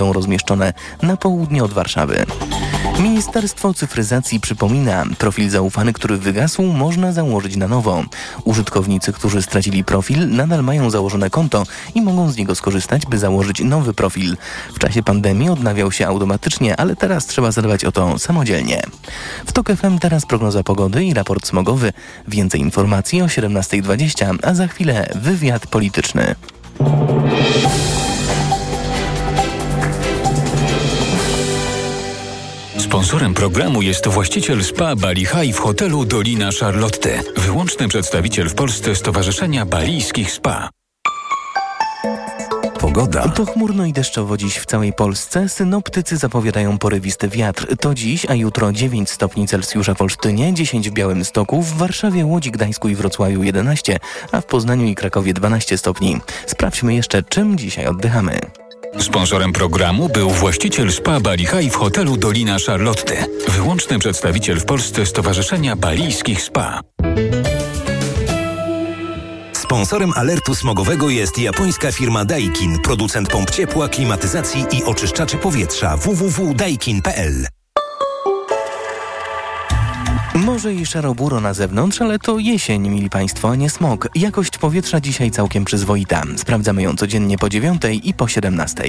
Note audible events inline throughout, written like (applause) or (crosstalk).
są rozmieszczone na południe od Warszawy. Ministerstwo Cyfryzacji przypomina, profil zaufany, który wygasł, można założyć na nowo. Użytkownicy, którzy stracili profil, nadal mają założone konto i mogą z niego skorzystać, by założyć nowy profil. W czasie pandemii odnawiał się automatycznie, ale teraz trzeba zadbać o to samodzielnie. W TOK FM teraz prognoza pogody i raport smogowy. Więcej informacji o 17.20, a za chwilę wywiad polityczny. Sponsorem programu jest właściciel spa Bali High w hotelu Dolina Charlotte. Wyłączny przedstawiciel w Polsce Stowarzyszenia Balijskich Spa. Pogoda. Pochmurno i deszczowo dziś w całej Polsce. Synoptycy zapowiadają porywisty wiatr. To dziś, a jutro 9 stopni Celsjusza w Olsztynie, 10 w Białymstoku, w Warszawie, Łodzi, Gdańsku i Wrocławiu 11, a w Poznaniu i Krakowie 12 stopni. Sprawdźmy jeszcze, czym dzisiaj oddychamy. Sponsorem programu był właściciel spa Bali High w hotelu Dolina Charlotte. Wyłączny przedstawiciel w Polsce Stowarzyszenia Balijskich Spa. Sponsorem alertu smogowego jest japońska firma Daikin, producent pomp ciepła, klimatyzacji i oczyszczaczy powietrza www.daikin.pl. Może i szaroburo na zewnątrz, ale to jesień, mili Państwo, a nie smog. Jakość powietrza dzisiaj całkiem przyzwoita. Sprawdzamy ją codziennie po 9 i po 17.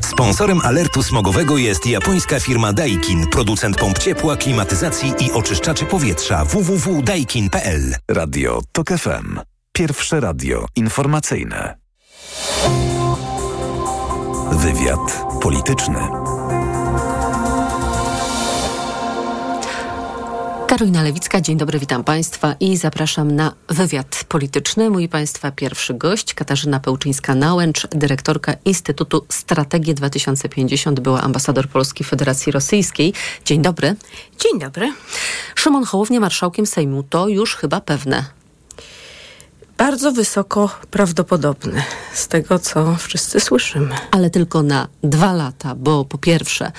Sponsorem alertu smogowego jest japońska firma Daikin, producent pomp ciepła, klimatyzacji i oczyszczaczy powietrza www.daikin.pl. Radio TOK FM. Pierwsze radio informacyjne. Wywiad polityczny. Karolina Lewicka, dzień dobry, witam Państwa i zapraszam na wywiad polityczny. Mój Państwa pierwszy gość, Katarzyna Pełczyńska-Nałęcz, dyrektorka Instytutu Strategii 2050, była ambasador Polski Federacji Rosyjskiej. Dzień dobry. Dzień dobry. Szymon Hołownia marszałkiem Sejmu, to już chyba pewne. Bardzo wysoko prawdopodobne z tego, co wszyscy słyszymy. Ale tylko na dwa lata, bo po pierwsze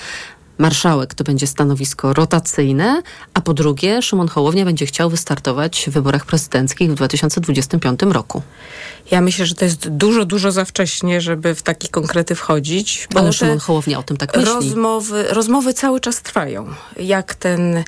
marszałek to będzie stanowisko rotacyjne, a po drugie Szymon Hołownia będzie chciał wystartować w wyborach prezydenckich w 2025 roku. Ja myślę, że to jest dużo, dużo za wcześnie, żeby w takie konkrety wchodzić. Bo Ale Szymon Hołownia o tym tak myśli. Rozmowy, rozmowy cały czas trwają. Jak ten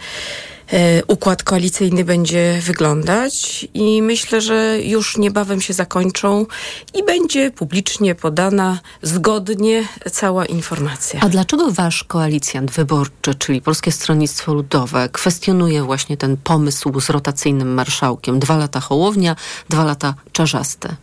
układ koalicyjny będzie wyglądać i myślę, że już niebawem się zakończą i będzie publicznie podana zgodnie cała informacja. A dlaczego wasz koalicjant wyborczy, czyli Polskie Stronnictwo Ludowe, kwestionuje właśnie ten pomysł z rotacyjnym marszałkiem? Dwa lata Hołownia, dwa lata Czarzaste.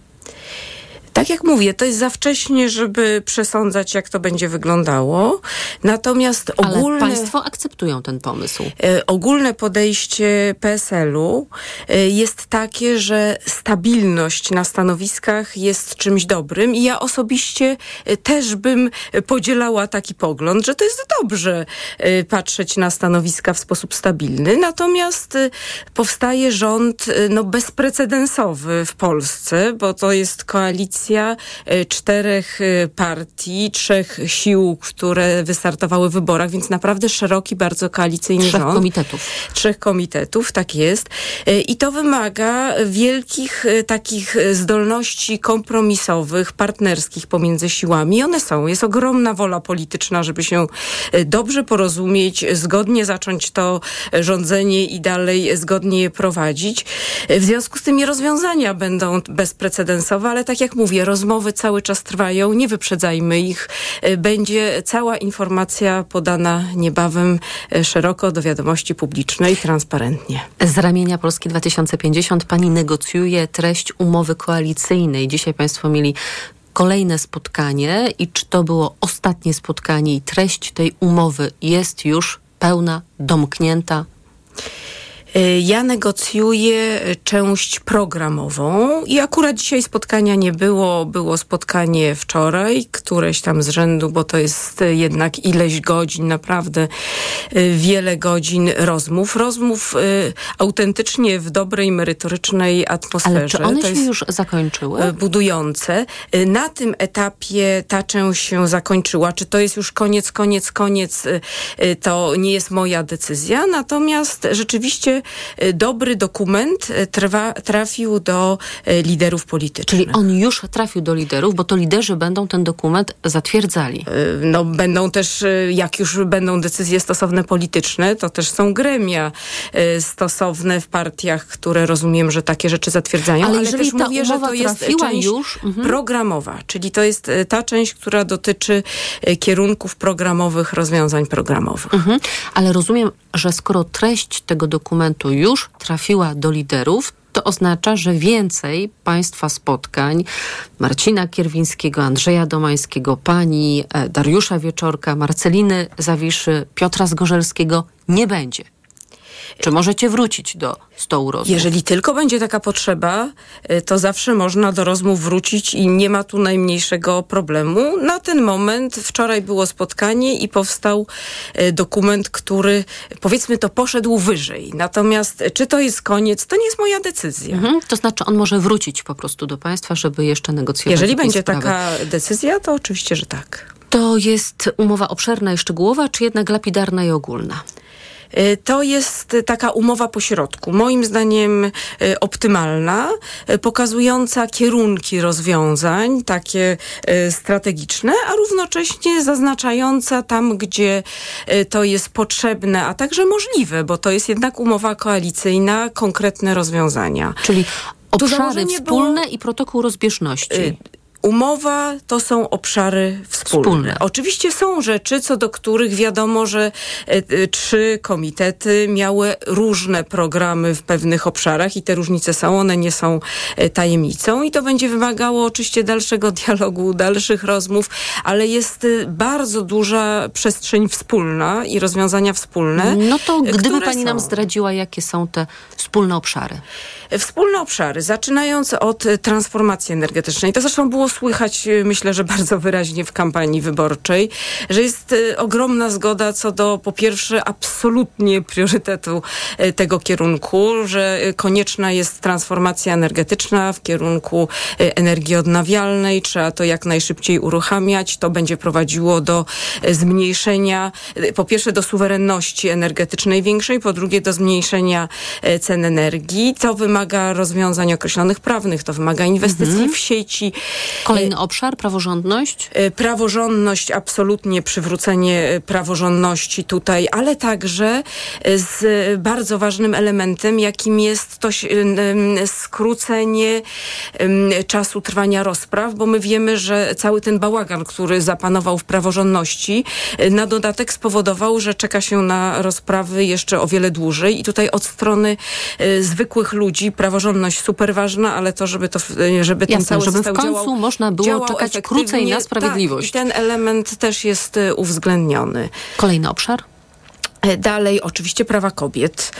Tak jak mówię, to jest za wcześnie, żeby przesądzać, jak to będzie wyglądało. Natomiast ogólne... Ale państwo akceptują ten pomysł. E, ogólne podejście PSL-u e, jest takie, że stabilność na stanowiskach jest czymś dobrym i ja osobiście e, też bym podzielała taki pogląd, że to jest dobrze patrzeć na stanowiska w sposób stabilny. Natomiast powstaje rząd no, bezprecedensowy w Polsce, bo to jest koalicja koalicja e, czterech e, partii, trzech sił, które wystartowały w wyborach, więc naprawdę szeroki, bardzo koalicyjny trzech rząd. Trzech komitetów. Trzech komitetów, tak jest. E, I to wymaga wielkich takich zdolności kompromisowych, partnerskich pomiędzy siłami. I one są. Jest ogromna wola polityczna, żeby się dobrze porozumieć, zgodnie zacząć to rządzenie i dalej zgodnie je prowadzić. W związku z tym rozwiązania będą bezprecedensowe, ale tak jak mówię, mówię, rozmowy cały czas trwają, nie wyprzedzajmy ich. E, będzie cała informacja podana niebawem e, szeroko do wiadomości publicznej, transparentnie. Z ramienia Polski 2050 pani negocjuje treść umowy koalicyjnej. Dzisiaj państwo mieli kolejne spotkanie i czy to było ostatnie spotkanie i treść tej umowy jest już pełna, domknięta? Y, ja negocjuję część programową i akurat dzisiaj spotkania nie było. Było spotkanie wczoraj, któreś tam z rzędu, bo to jest jednak ileś godzin, naprawdę y, wiele godzin rozmów. Rozmów y, autentycznie w dobrej, merytorycznej atmosferze. Ale czy one to się już zakończyły? Budujące. Na tym etapie ta część się zakończyła. Czy to jest już koniec, koniec, koniec, to nie jest moja decyzja. Natomiast rzeczywiście dobry dokument trwa, trafił do liderów politycznych. Czyli on już trafił do liderów, bo to liderzy będą ten dokument zatwierdzali. No, będą też, jak już będą decyzje stosowne polityczne, to też są gremia stosowne w partiach, które rozumiem, że takie rzeczy zatwierdzają. Ale, ale jeżeli też mówię, że to jest część już, mhm. programowa, czyli to jest ta część, która dotyczy kierunków programowych, rozwiązań programowych. Mhm. Ale rozumiem, że skoro treść tego dokumentu już trafiła do liderów, to oznacza, że więcej Państwa spotkań Marcina Kierwińskiego, Andrzeja Domańskiego, pani e, Dariusza Wieczorka, Marceliny Zawiszy, Piotra Zgorzelskiego nie będzie. Czy możecie wrócić do stołu rozmów? Jeżeli tylko będzie taka potrzeba, y, to zawsze można do rozmów wrócić i nie ma tu najmniejszego problemu. Na ten moment wczoraj było spotkanie i powstał y, dokument, który powiedzmy to poszedł wyżej. Natomiast y, czy to jest koniec, to nie jest moja decyzja. Mhm. To znaczy on może wrócić po prostu do państwa, żeby jeszcze negocjować. Jeżeli będzie sprawy. taka decyzja, to oczywiście, że tak. To jest umowa obszerna i szczegółowa, czy jednak lapidarna i ogólna? Y, to jest taka umowa pośrodku, moim zdaniem y, optymalna, y, pokazująca kierunki rozwiązań, takie strategiczne, a równocześnie zaznaczająca tam, gdzie to jest potrzebne, a także możliwe, bo to jest jednak umowa koalicyjna, konkretne rozwiązania. Czyli obszary wspólne było... i protokół rozbieżności. Umowa to są obszary wspólne. wspólne. Oczywiście są rzeczy, co do których wiadomo, że e, e, trzy komitety miały różne programy w pewnych obszarach i te różnice są, one nie są e, tajemnicą i to będzie wymagało oczywiście dalszego (laughs) dialogu, dalszych rozmów, ale jest bardzo duża przestrzeń wspólna i rozwiązania wspólne. No to gdyby pani są. nam zdradziła, jakie są te wspólne obszary. Wspólne obszary, zaczynając od transformacji energetycznej. To zresztą było słychać, y, myślę, że bardzo wyraźnie w kampanii wyborczej, że jest y, ogromna zgoda co do, po pierwsze, absolutnie priorytetu y, tego kierunku, że konieczna jest transformacja energetyczna w kierunku energii odnawialnej. Trzeba to jak najszybciej uruchamiać. To będzie prowadziło do zmniejszenia, po pierwsze, do suwerenności energetycznej większej, po drugie, do zmniejszenia cen energii. To wymaga rozwiązań określonych prawnych, to wymaga inwestycji mhm. w sieci. Kolejny obszar, praworządność? E, praworządność, absolutnie przywrócenie e, praworządności tutaj, ale także e, z bardzo ważnym elementem, jakim jest to skrócenie czasu trwania rozpraw, bo my wiemy, że cały ten bałagan, który zapanował w praworządności, na dodatek spowodował, że czeka się na rozprawy jeszcze o wiele dłużej i tutaj od strony zwykłych ludzi praworządność super ważna, ale to, żeby to, żeby ten Jasne, cały żeby system w końcu działał, można było czekać krócej na sprawiedliwość. Tak, i ten element też jest y, uwzględniony. Kolejny obszar? E, dalej oczywiście prawa kobiet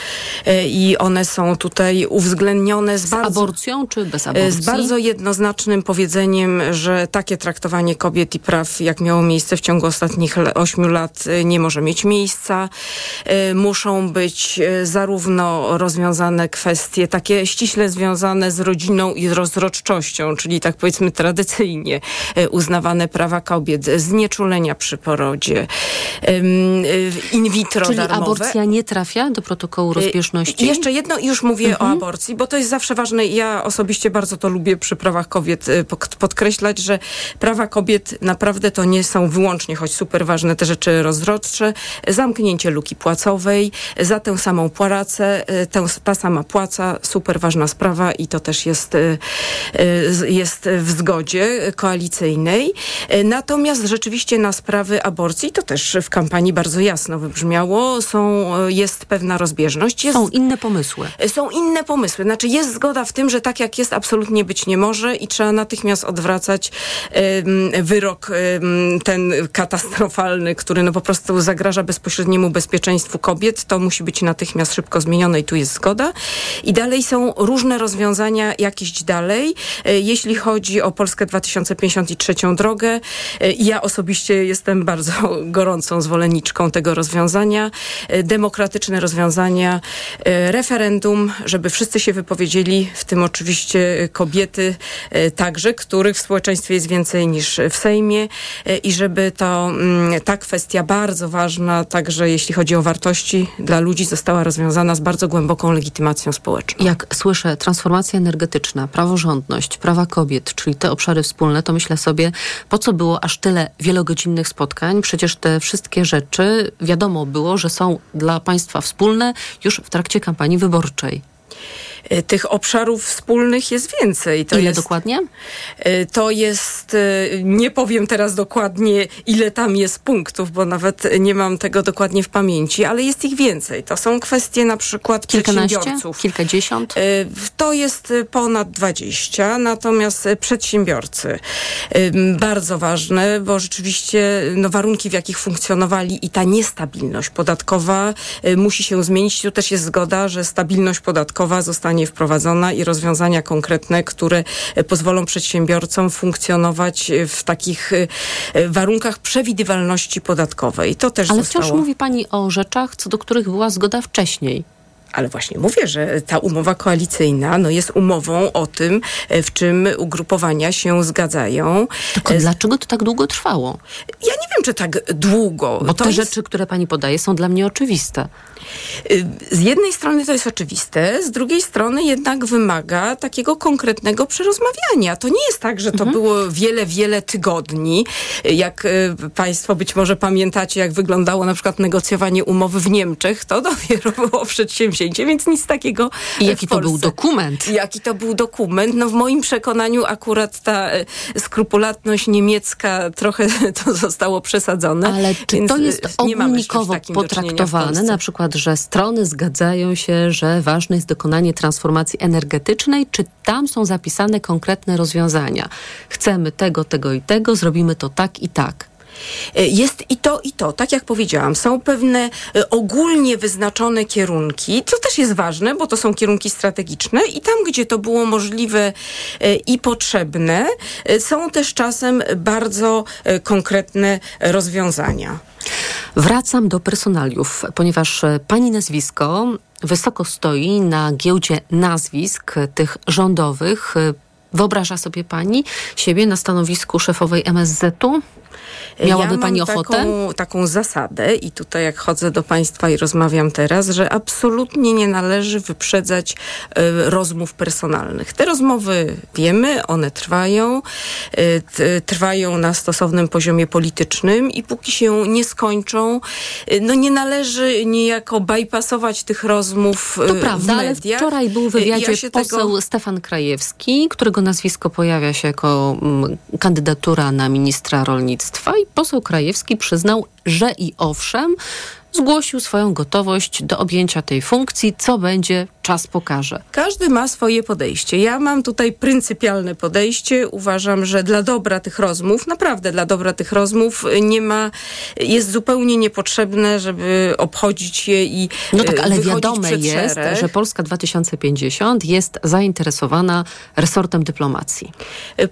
e, i one są tutaj uwzględnione z, z bardzo, aborcją czy bez aborcji? E, z bardzo jednoznacznym powiedzeniem, że takie traktowanie kobiet i praw, jak miało miejsce w ciągu ostatnich ośmiu lat, nie może mieć miejsca. Muszą być zarówno rozwiązane kwestie takie ściśle związane z rodziną i rozrodczością, czyli tak powiedzmy tradycyjnie uznawane prawa kobiet, znieczulenia przy porodzie, in vitro Czyli darmowe. aborcja nie trafia do protokołu y, rozbieżności? Jeszcze jedno i już mówię mhm. o aborcji, bo to jest zawsze ważne. Ja osobiście bardzo to lubię przy prawach kobiet y, podkreślać, że prawa kobiet naprawdę to nie są wyłącznie, choć super ważne te rzeczy rozrodcze, zamknięcie luki płacowej, za tę samą płacę, y, tę, ta sama płaca, super ważna sprawa i to też jest, jest w zgodzie koalicyjnej. Natomiast rzeczywiście na sprawy aborcji to też w kampanii bardzo jasno wybrzmiało, są, e, jest pewna rozbieżność. Jest, są inne pomysły. E, są inne pomysły. Znaczy jest zgoda w tym, że tak jak jest, absolutnie być nie może i trzeba natychmiast odwracać wyrok ten katastrofalny, który no po prostu zagraża bezpośredniemu bezpieczeństwu kobiet. To musi być natychmiast szybko zmienione i tu jest zgoda. I dalej są różne rozwiązania, jak iść dalej. E, jeśli chodzi o Polskę 2053 drogę, ja osobiście jestem bardzo gorącą zwolenniczką tego rozwiązania. Rozwiązania, demokratyczne rozwiązania, referendum, żeby wszyscy się wypowiedzieli, w tym oczywiście kobiety także, których w społeczeństwie jest więcej niż w Sejmie i żeby to mm, ta kwestia bardzo ważna, także jeśli chodzi o wartości dla ludzi, została rozwiązana z bardzo głęboką legitymacją społeczną. Jak słyszę transformacja energetyczna, praworządność, prawa kobiet, czyli te obszary wspólne, to myślę sobie, po co było aż tyle wielogodzinnych spotkań? Przecież te wszystkie rzeczy wiadomo było, że są dla państwa wspólne już w trakcie kampanii wyborczej. Y, tych obszarów wspólnych jest więcej. To ile jest, dokładnie? Y, to jest, y, nie powiem teraz dokładnie, ile tam jest punktów, bo nawet nie mam tego dokładnie w pamięci, ale jest ich więcej. To są kwestie na przykład przedsiębiorców. Kilkadziesiąt? To jest ponad dwadzieścia, natomiast przedsiębiorcy bardzo ważne, bo rzeczywiście no, warunki, w jakich funkcjonowali i ta niestabilność podatkowa musi się zmienić. Tu też jest zgoda, że stabilność podatkowa zostanie zostanie wprowadzona i rozwiązania konkretne, które e, pozwolą przedsiębiorcom funkcjonować e, w takich e, warunkach przewidywalności podatkowej. To też Ale zostało... wciąż mówi Pani o rzeczach, co do których była zgoda wcześniej. Ale właśnie mówię, że ta umowa koalicyjna no, jest umową o tym, w czym ugrupowania się zgadzają. Tylko dlaczego to tak długo trwało? Ja nie wiem, czy tak długo. Bo to te jest... rzeczy, które pani podaje, są dla mnie oczywiste. Y, z jednej strony to jest oczywiste, z drugiej strony jednak wymaga takiego konkretnego przerozmawiania. To nie jest tak, że to mhm. było wiele, wiele tygodni. Jak y, Państwo być może pamiętacie, jak wyglądało na przykład negocjowanie umowy w Niemczech, to dopiero było przedsięwzięcie, więc nic takiego. I jaki to był dokument? Jaki to był dokument? No w moim przekonaniu akurat ta y, skrupulatność niemiecka trochę (laughs) to zostało przesadzone. Ale czy to jest ogólnikowo potraktowane? Na przykład, że strony zgadzają się, że ważne jest dokonanie transformacji energetycznej, czy tam są zapisane konkretne rozwiązania? Chcemy tego, tego i tego, zrobimy to tak i tak. E, jest i to, i to. Tak jak powiedziałam, są pewne e, ogólnie wyznaczone kierunki, co też jest ważne, bo to są kierunki strategiczne i tam, gdzie to było możliwe e, i potrzebne, są też czasem bardzo konkretne rozwiązania. Wracam do personaliów, ponieważ pani nazwisko wysoko stoi na giełdzie nazwisk tych rządowych. Wyobraża sobie pani siebie na stanowisku szefowej MSZ-u? Miałaby ja Pani ochotę? Taką, taką zasadę i tutaj jak chodzę do Państwa i rozmawiam teraz, że absolutnie nie należy wyprzedzać y, rozmów personalnych. Te rozmowy wiemy, one trwają, y, trwają na stosownym poziomie politycznym i póki się nie skończą, y, no nie należy niejako bypassować tych rozmów To prawda, ale wczoraj był w wywiadzie ja poseł tego... Stefan Krajewski, którego nazwisko pojawia się jako mm, kandydatura na ministra rolnictwa i poseł Krajewski przyznał, że i owszem, zgłosił swoją gotowość do objęcia tej funkcji, co będzie czas pokaże. Każdy ma swoje podejście. Ja mam tutaj pryncypialne podejście. Uważam, że dla dobra tych rozmów, naprawdę dla dobra tych rozmów nie ma, jest zupełnie niepotrzebne, żeby obchodzić je i No tak, ale wiadome jest, szereg. że Polska 2050 jest zainteresowana resortem dyplomacji.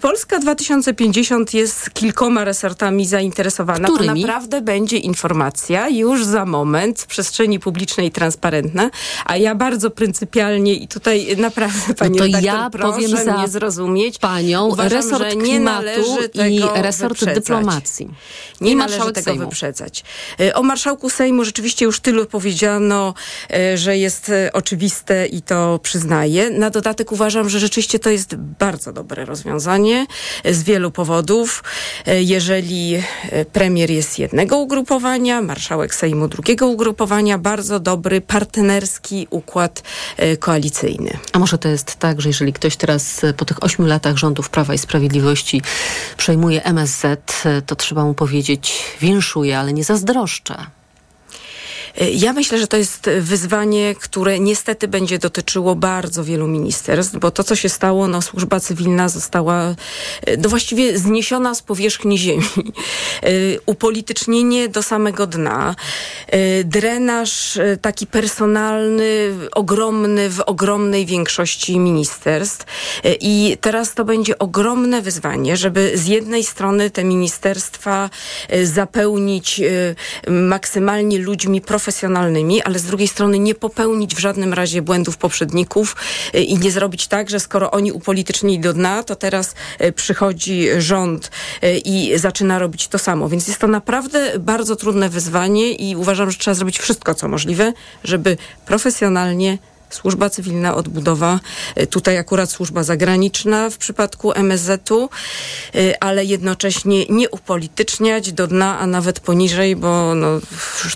Polska 2050 jest kilkoma resortami zainteresowana. Którymi? To naprawdę będzie informacja już za moment w przestrzeni publicznej transparentna, a ja bardzo pryncypialnie i tutaj naprawdę pani no to ja powiem za nie zrozumieć. Panią Uważam, resort nie klimatu i resort wyprzedzać. dyplomacji. Nie I należy tego Sejmu. wyprzedzać. E, o marszałku Sejmu rzeczywiście już tylu powiedziano, e, że jest e, oczywiste i to przyznaję. Na dodatek uważam, że rzeczywiście to jest bardzo dobre rozwiązanie z wielu powodów. Jeżeli premier jest jednego ugrupowania, marszałek Sejmu drugiego ugrupowania, bardzo dobry partnerski układ koalicyjny. A może to jest tak, że jeżeli ktoś teraz po tych ośmiu latach rządów Prawa i Sprawiedliwości przejmuje MSZ, to trzeba mu powiedzieć, powiedzieć winszuję, ale nie zazdroszczę. Ja myślę, że to jest wyzwanie, które niestety będzie dotyczyło bardzo wielu ministerstw, bo to, co się stało, no, służba cywilna została no, właściwie zniesiona z powierzchni ziemi. E, upolitycznienie do samego dna, e, drenaż taki personalny, ogromny w ogromnej większości ministerstw. I teraz to będzie ogromne wyzwanie, żeby z jednej strony te ministerstwa zapełnić maksymalnie ludźmi profesjonalnymi, profesjonalnymi, ale z drugiej strony nie popełnić w żadnym razie błędów poprzedników y, i nie zrobić tak, że skoro oni upolitycznili do dna, to teraz y, przychodzi rząd y, i zaczyna robić to samo. Więc jest to naprawdę bardzo trudne wyzwanie i uważam, że trzeba zrobić wszystko, co możliwe, żeby profesjonalnie służba cywilna, odbudowa, y, tutaj akurat służba zagraniczna w przypadku MSZ-u, y, ale jednocześnie nie upolityczniać do dna, a nawet poniżej, bo no,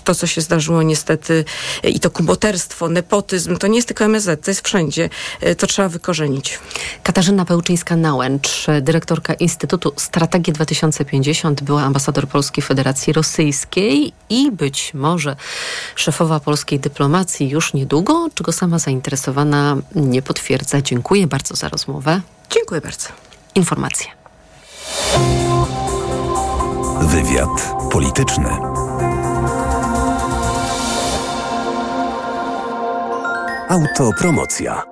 to, co się zdarzyło niestety y, i to kuboterstwo, nepotyzm, to nie jest tylko MSZ, to jest wszędzie. To trzeba wykorzenić. Katarzyna Pełczyńska-Nałęcz, dyrektorka Instytutu Strategii 2050, była ambasador Polskiej Federacji Rosyjskiej i być może szefowa polskiej dyplomacji już niedługo, czego sama zainteresowana nie potwierdza. Dziękuję bardzo za rozmowę. Dziękuję bardzo. Informacje. Wywiad polityczny. Autopromocja.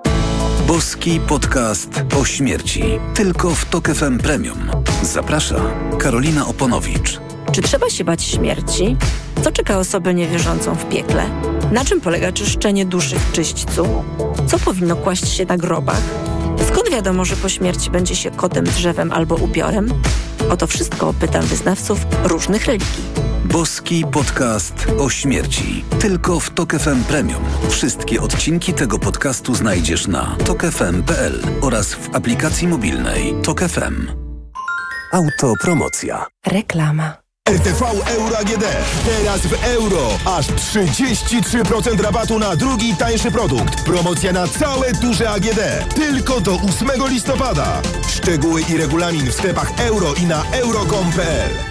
Boski podcast o śmierci. Tylko w Tok FM Premium. Zaprasza Karolina Oponowicz. Czy trzeba się bać śmierci? Co czeka osobę niewierzącą w piekle? Na czym polega czyszczenie duszy w czyśćcu? Co powinno kłaść się na grobach? Skąd wiadomo, że po śmierci będzie się kotem, drzewem albo ubiorem? O to wszystko pytam wyznawców różnych religii. Boski podcast o śmierci. Tylko w Tok FM Premium. Wszystkie odcinki tego podcastu znajdziesz na tokefm.pl oraz w aplikacji mobilnej Tok FM. Autopromocja. Reklama. RTV Euro AGD. Teraz w euro. Aż 33% rabatu na drugi tańszy produkt. Promocja na całe duże AGD. Tylko do 8 listopada. Szczegóły i regulamin w sklepach euro i na euro.com.pl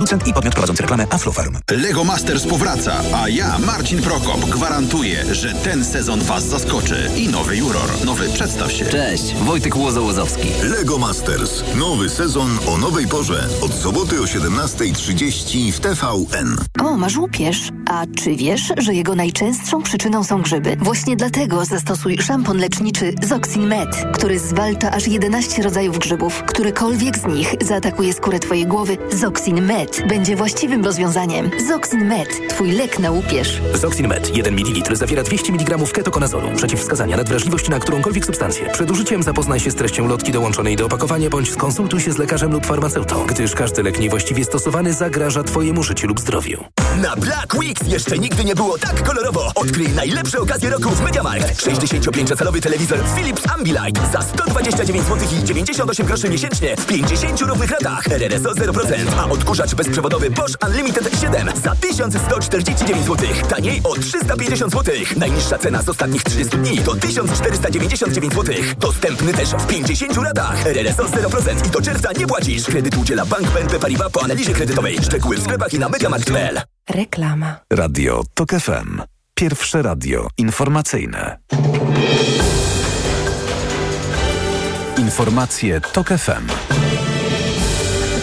Producent i podmiot prowadzący reklamę Aflofarm. Lego Masters powraca, a ja, Marcin Prokop, gwarantuję, że ten sezon Was zaskoczy. I nowy juror. Nowy, przedstaw się. Cześć, Wojtek Łozo-Łozowski. Lego Masters. Nowy sezon o nowej porze. Od soboty o 17.30 w TVN. O, masz łupież. A czy wiesz, że jego najczęstszą przyczyną są grzyby? Właśnie dlatego zastosuj szampon leczniczy Zoxin Med, który zwalcza aż 11 rodzajów grzybów. Którykolwiek z nich zaatakuje skórę Twojej głowy, Zoxin Med będzie właściwym rozwiązaniem. Zoxin Med, Twój lek na łupież. Zoxin Med 1 ml zawiera 200 mg ketokonazolu. Przeciwwskazania nadwrażliwość na którąkolwiek substancję. Przed użyciem zapoznaj się z treścią lotki dołączonej do opakowania bądź skonsultuj się z lekarzem lub farmaceutą, gdyż każdy lek niewłaściwie stosowany zagraża Twojemu życiu lub zdrowiu. Na Black Weeks jeszcze nigdy nie było tak kolorowo. Odkryj najlepsze okazje roku w MediaMarkt. 65-calowy telewizor Philips Ambilight za 129 zł i 98 groszy miesięcznie w 50 równych latach. RRSO 0%, a odkurzacz bezprzewodowy Bosch Unlimited 7 za 1149 zł. Taniej o 350 zł. Najniższa cena z ostatnich 30 dni to 1499 zł. Dostępny też w 50 latach. RRSO 0% i do czerwca nie płacisz. Kredyt udziela Bank BNP Paribas po analizie kredytowej. Szczegóły w sklepach i na mediamarkt.pl. Reklama. Radio TOK FM. Pierwsze radio informacyjne. Informacje TOK FM.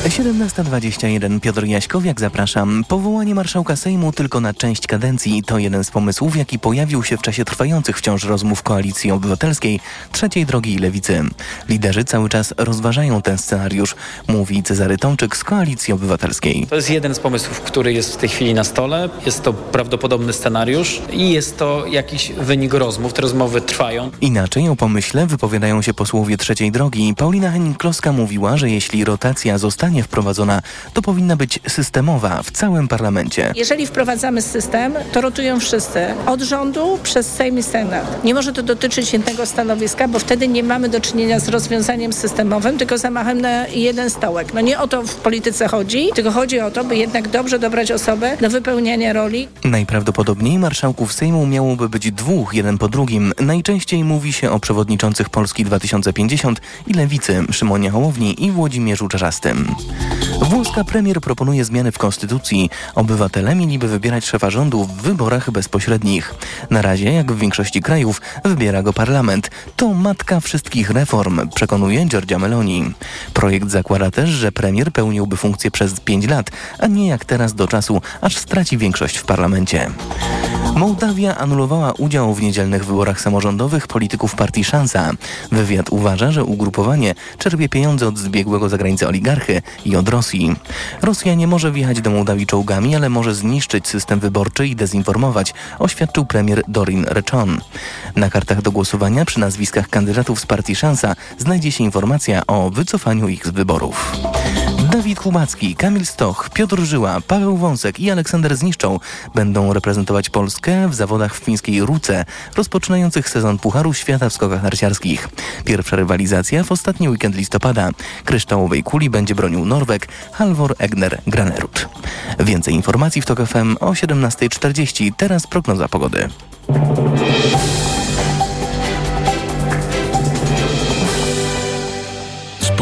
17.21 Piotr Jaśkowiak, zapraszam. Powołanie marszałka Sejmu tylko na część kadencji to jeden z pomysłów, jaki pojawił się w czasie trwających wciąż rozmów Koalicji Obywatelskiej, Trzeciej Drogi i Lewicy. Liderzy cały czas rozważają ten scenariusz, mówi Cezary Tomczyk z Koalicji Obywatelskiej. To jest jeden z pomysłów, który jest w tej chwili na stole. Jest to prawdopodobny scenariusz i jest to jakiś wynik rozmów. Te rozmowy trwają. Inaczej o pomyśle wypowiadają się posłowie Trzeciej Drogi. Paulina Henning-Kloska mówiła, że jeśli rotacja zostanie wprowadzona, to powinna być systemowa w całym parlamencie. Jeżeli wprowadzamy system, to rotują wszyscy. Od rządu przez Sejm i Senat. Nie może to dotyczyć jednego stanowiska, bo wtedy nie mamy do czynienia z rozwiązaniem systemowym, tylko zamachem na jeden stołek. No nie o to w polityce chodzi, tylko chodzi o to, by jednak dobrze dobrać osobę do wypełniania roli. Najprawdopodobniej marszałków Sejmu miałoby być dwóch, jeden po drugim. Najczęściej mówi się o przewodniczących Polski 2050 i Lewicy Szymonie Hołowni i Włodzimierzu Czarzastym. Włoska premier proponuje zmiany w konstytucji. Obywatele mieliby wybierać szefa rządu w wyborach bezpośrednich. Na razie, jak w większości krajów, wybiera go parlament. To matka wszystkich reform, przekonuje Giorgia Meloni. Projekt zakłada też, że premier pełniłby funkcję przez pięć lat, a nie jak teraz do czasu, aż straci większość w parlamencie. Mołdawia anulowała udział w niedzielnych wyborach samorządowych polityków partii Szansa. Wywiad uważa, że ugrupowanie czerpie pieniądze od zbiegłego za granicę oligarchy i od Rosji. Rosja nie może wjechać do Mołdawii czołgami, ale może zniszczyć system wyborczy i dezinformować, oświadczył premier Dorin Rechon. Na kartach do głosowania przy nazwiskach kandydatów z partii Szansa znajdzie się informacja o wycofaniu ich z wyborów. Dawid Kubacki, Kamil Stoch, Piotr Żyła, Paweł Wąsek i Aleksander Zniszczą będą reprezentować Polskę w zawodach w fińskiej Ruce, rozpoczynających sezon Pucharu Świata w skokach narciarskich. Pierwsza rywalizacja w ostatni weekend listopada. Kryształowej kuli będzie bronił Norweg Halvor Egner Granerud. Więcej informacji w TOK FM o 17.40. Teraz prognoza pogody.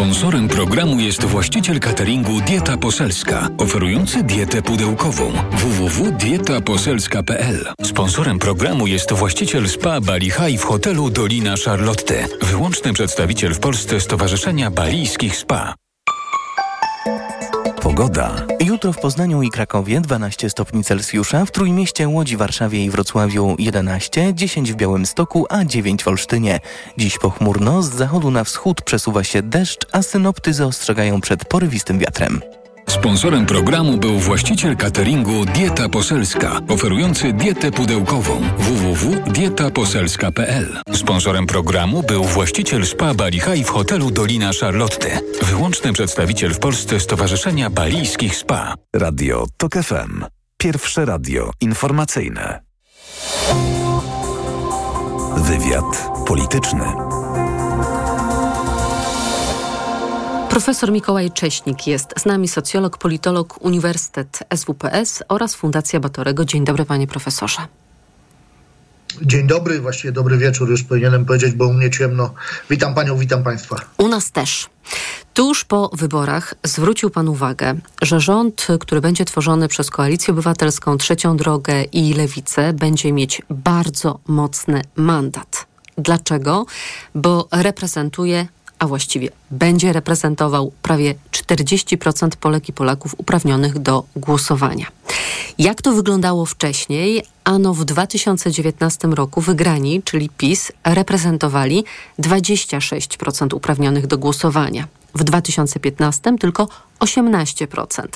Sponsorem programu jest właściciel cateringu Dieta Poselska, oferujący dietę pudełkową www.dietaposelska.pl. Sponsorem programu jest właściciel spa Bali High w hotelu Dolina Charlotte, wyłączny przedstawiciel w Polsce Stowarzyszenia Balijskich Spa. Pogoda. Jutro w Poznaniu i Krakowie 12 stopni Celsjusza, w Trójmieście, Łodzi, Warszawie i Wrocławiu 11, 10 w Białymstoku, a 9 w Olsztynie. Dziś pochmurno, z zachodu na wschód przesuwa się deszcz, a synoptyzy ostrzegają przed porywistym wiatrem. Sponsorem programu był właściciel cateringu Dieta Poselska, oferujący dietę pudełkową www.dietaposelska.pl. Sponsorem programu był właściciel spa Bali High w hotelu Dolina Charlotte, wyłączny przedstawiciel w Polsce Stowarzyszenia Balijskich Spa. Radio TOK FM. Pierwsze radio informacyjne. Wywiad polityczny. Profesor Mikołaj Cześnik jest z nami, socjolog, politolog, Uniwersytet SWPS oraz Fundacja Batorego. Dzień dobry, panie profesorze. Dzień dobry, właściwie dobry wieczór, już powinienem powiedzieć, bo u mnie ciemno. Witam panią, witam państwa. U nas też. Tuż po wyborach zwrócił Pan uwagę, że rząd, który będzie tworzony przez Koalicję Obywatelską, Trzecią Drogę i Lewicę, będzie mieć bardzo mocny mandat. Dlaczego? Bo reprezentuje a właściwie będzie reprezentował prawie 40% Polek i Polaków uprawnionych do głosowania. Jak to wyglądało wcześniej? Ano w 2019 roku wygrani, czyli PiS, reprezentowali 26% uprawnionych do głosowania. W 2015 tylko 18%.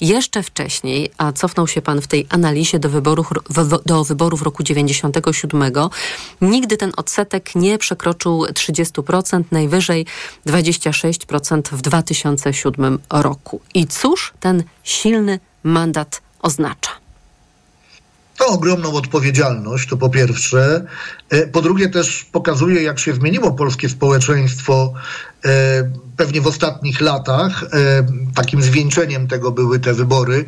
Jeszcze wcześniej, a cofnął się pan w tej analizie do wyborów, do wyborów roku 97, nigdy ten odsetek nie przekroczył 30%, najwyżej 26% w 2007 roku. I cóż ten silny mandat oznacza? To ogromną odpowiedzialność, to po pierwsze. Po drugie też pokazuje, jak się zmieniło polskie społeczeństwo pewnie w ostatnich latach. Takim zwieńczeniem tego były te wybory.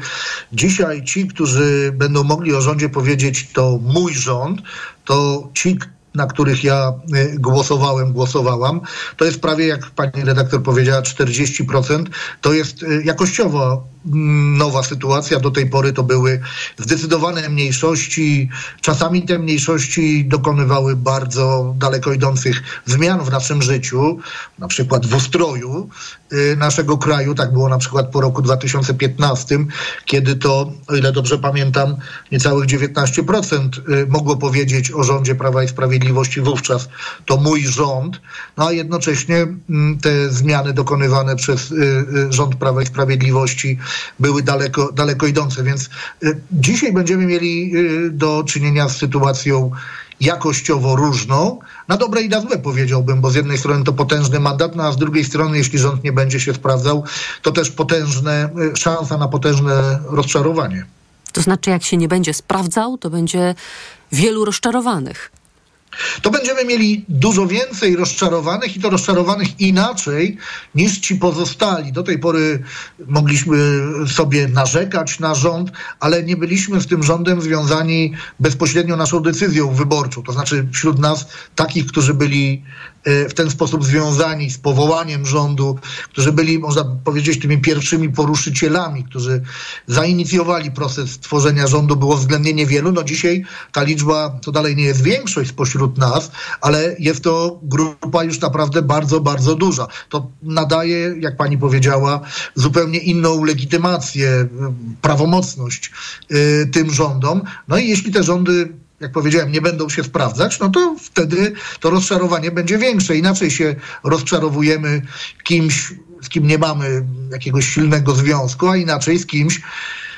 Dzisiaj ci, którzy będą mogli o rządzie powiedzieć, to mój rząd, to ci, na których ja głosowałem, głosowałam, to jest prawie, jak pani redaktor powiedziała, 40%. To jest jakościowo nowa sytuacja. Do tej pory to były zdecydowane mniejszości. Czasami te mniejszości dokonywały bardzo daleko idących zmian w naszym życiu, na przykład w ustroju y, naszego kraju. Tak było na przykład po roku 2015, kiedy to, o ile dobrze pamiętam, niecałych 19% y, mogło powiedzieć o rządzie Prawa i Sprawiedliwości wówczas to mój rząd, no a jednocześnie mm, te zmiany dokonywane przez rząd Prawa i Sprawiedliwości były daleko, daleko idące. Więc dzisiaj będziemy mieli do czynienia z sytuacją jakościowo różną, na dobre i na złe powiedziałbym, bo z jednej strony to potężny mandat, no a z drugiej strony, jeśli rząd nie będzie się sprawdzał, to też potężne, szansa na potężne rozczarowanie. To znaczy, jak się nie będzie sprawdzał, to będzie wielu rozczarowanych to będziemy mieli dużo więcej rozczarowanych i to rozczarowanych inaczej niż ci pozostali. Do tej pory mogliśmy sobie narzekać na rząd, ale nie byliśmy z tym rządem związani bezpośrednio naszą decyzją wyborczą. To znaczy wśród nas takich, którzy byli w ten sposób związani z powołaniem rządu, którzy byli, można powiedzieć, tymi pierwszymi poruszycielami, którzy zainicjowali proces tworzenia rządu, było względnie niewielu. No dzisiaj ta liczba to dalej nie jest większość spośród nas, ale jest to grupa już naprawdę bardzo, bardzo duża. To nadaje, jak pani powiedziała, zupełnie inną legitymację, prawomocność y, tym rządom. No i jeśli te rządy jak powiedziałem, nie będą się sprawdzać, no to wtedy to rozczarowanie będzie większe. Inaczej się rozczarowujemy kimś, z kim nie mamy jakiegoś silnego związku, a inaczej z kimś,